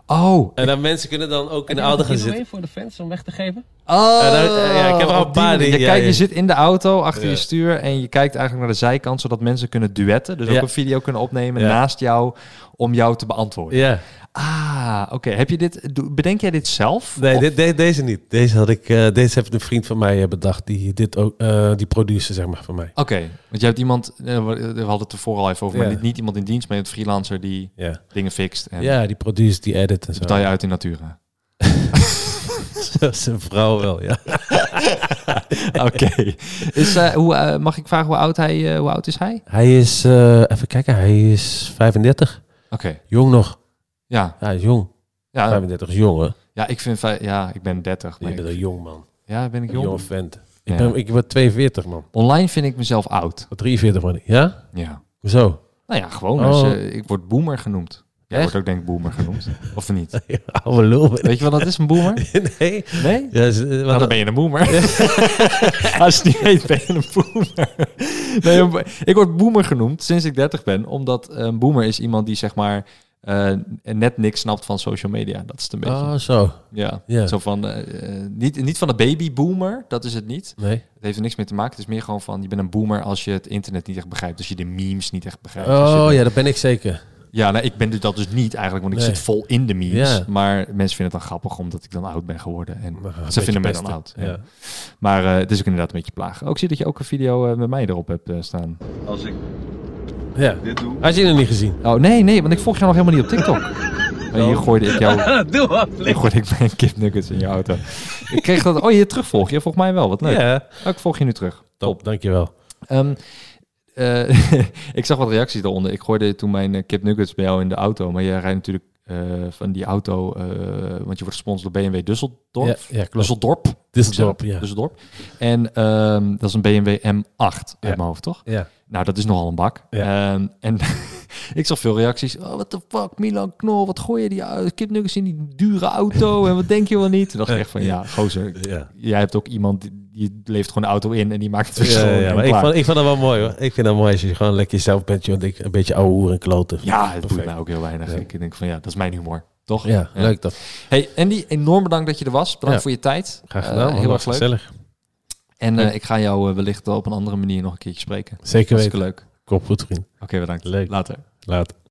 A: Oh,
B: En dan mensen kunnen dan ook in de auto gaan
F: een
B: zitten.
F: voor de fans om weg te geven?
A: Oh,
B: Ja, ja, ik heb er al een paar die-
A: Je,
B: ja,
A: kijkt, je
B: ja.
A: zit in de auto achter
B: Ja.
A: je stuur en je kijkt eigenlijk naar de zijkant zodat mensen kunnen duetten. Dus ook een video kunnen opnemen
B: Ja.
A: naast jou om jou te beantwoorden.
B: Ja.
A: Ah, oké. Heb je dit? Bedenk jij dit zelf?
B: Nee,
A: Of-
B: dit, de- deze niet. Deze had ik, eh, deze heeft een vriend van mij eh, bedacht. Die dit ook, eh, die producer zeg maar van mij.
A: Oké, want je hebt iemand, we hadden het er vooral even over, maar niet, niet iemand in dienst, maar een freelancer die dingen fixt en
B: ja die producer, die edit en zo.
A: betaal je uit in natura.
B: Een vrouw wel, ja.
A: Oké. Is, hoe, mag ik vragen hoe oud hij, hoe oud is hij?
B: Hij is, even kijken, hij is 35.
A: Oké,
B: Jong nog.
A: Ja.
B: Ja, hij is jong.
A: Ja,
B: 35 is jong, hè?
A: ja, ik vind, ja, ik ben 30.
B: Je
A: maar
B: bent
A: ik-
B: een jong man.
A: ja, ben ik
B: Een
A: jong?
B: jonge vent. Ik, ben, ik ben 42, man.
A: Online vind ik mezelf oud.
B: 43, man. Ja?
A: Ja.
B: Hoezo?
A: Nou ja, gewoon. Je- ik word boomer genoemd. Jij
B: Echt?
A: wordt ook denk ik boomer genoemd. Of niet?
B: Ja, oude lul.
A: Weet je wat dat is, een boomer?
B: nee.
A: Nee?
B: Ja, is-
A: Nou, dan ben je een boomer. Als je niet weet, ben je een boomer. Nee, een ik word boomer genoemd sinds ik 30 ben. Omdat een boomer is iemand die zeg maar eh, net niks snapt van social media. Dat is het een beetje.
B: Oh, zo.
A: Ja. Zo van, eh, eh, niet, niet van de babyboomer, dat is het niet.
B: Nee.
A: Het heeft er niks mee te maken. Het is meer gewoon van, je bent een boomer als je het internet niet echt begrijpt. Als je de memes niet echt begrijpt.
B: Oh ja, dat ben ik zeker.
A: Ja, nou, ik ben dus dat dus niet eigenlijk, want ik
B: Nee.
A: zit vol in de memes.
B: Ja.
A: Maar mensen vinden het dan grappig omdat ik dan oud ben geworden. En
B: een
A: ze vinden mij dan oud. Ja.
B: Ja.
A: Maar eh, het is ook inderdaad een beetje plagen. Ook zie dat je ook een video eh, met mij erop hebt staan.
G: Als ik
B: Ja.
G: dit doe.
B: Had je nog niet gezien?
A: Oh nee, nee, want ik volg jou nog helemaal niet op TikTok. Maar hier gooide ik jou.
G: doe wat.
A: Hier gooide ik mijn kipnuggets in je auto. Ik kreeg dat. Oh, je terugvolg. Je volgt mij wel. Wat leuk.
B: Ja.
A: Oh, ik volg je nu terug.
B: Top, dankjewel.
A: Ehm, eh, ik zag wat reacties daaronder. Ik gooide toen mijn eh, kip nuggets bij jou in de auto. Maar jij rijdt natuurlijk eh, van die auto, eh, want je wordt gesponsord door BMW Düsseldorf.
B: Ja, ja.
A: Düsseldorp.
B: Düsseldorp, ja.
A: Düsseldorp. En ehm, dat is een BMW M8 uit
B: Ja.
A: mijn hoofd, toch?
B: Ja.
A: Nou, dat is nogal een bak.
B: Ja.
A: Ehm, en ik zag veel reacties. Oh, what the fuck, Milan Knol, wat gooi je die uh, kipnuggets in die dure auto? En wat denk je wel niet? Toen dacht ik echt van, ja, gozer,
B: Ja.
A: jij hebt ook iemand, die, die leeft gewoon de auto in en die maakt het
B: Ja,
A: schoon.
B: ja,
A: en
B: maar ik vond, ik vond dat wel mooi hoor. Ik vind dat mooi als je gewoon lekker jezelf bent, joh. Ik- Een beetje ouwe hoer en kloten.
A: Ja, het
B: Perfect.
A: mij ook heel weinig.
B: Ja.
A: Ik denk van ja, dat is mijn humor. Toch?
B: Ja, leuk dat.
A: Hey, Andy, enorm bedankt dat je er was. Bedankt
B: Ja.
A: voor je tijd.
B: Graag
A: Eh,
B: gedaan.
A: heel erg leuk.
B: Gezellig.
A: En eh, ik ga jou eh, wellicht op een andere manier nog een keertje spreken.
B: Zeker weten.
A: leuk.
B: Kop goed, vriend.
A: Oké, bedankt.
B: Leuk.
A: Later.
B: Later.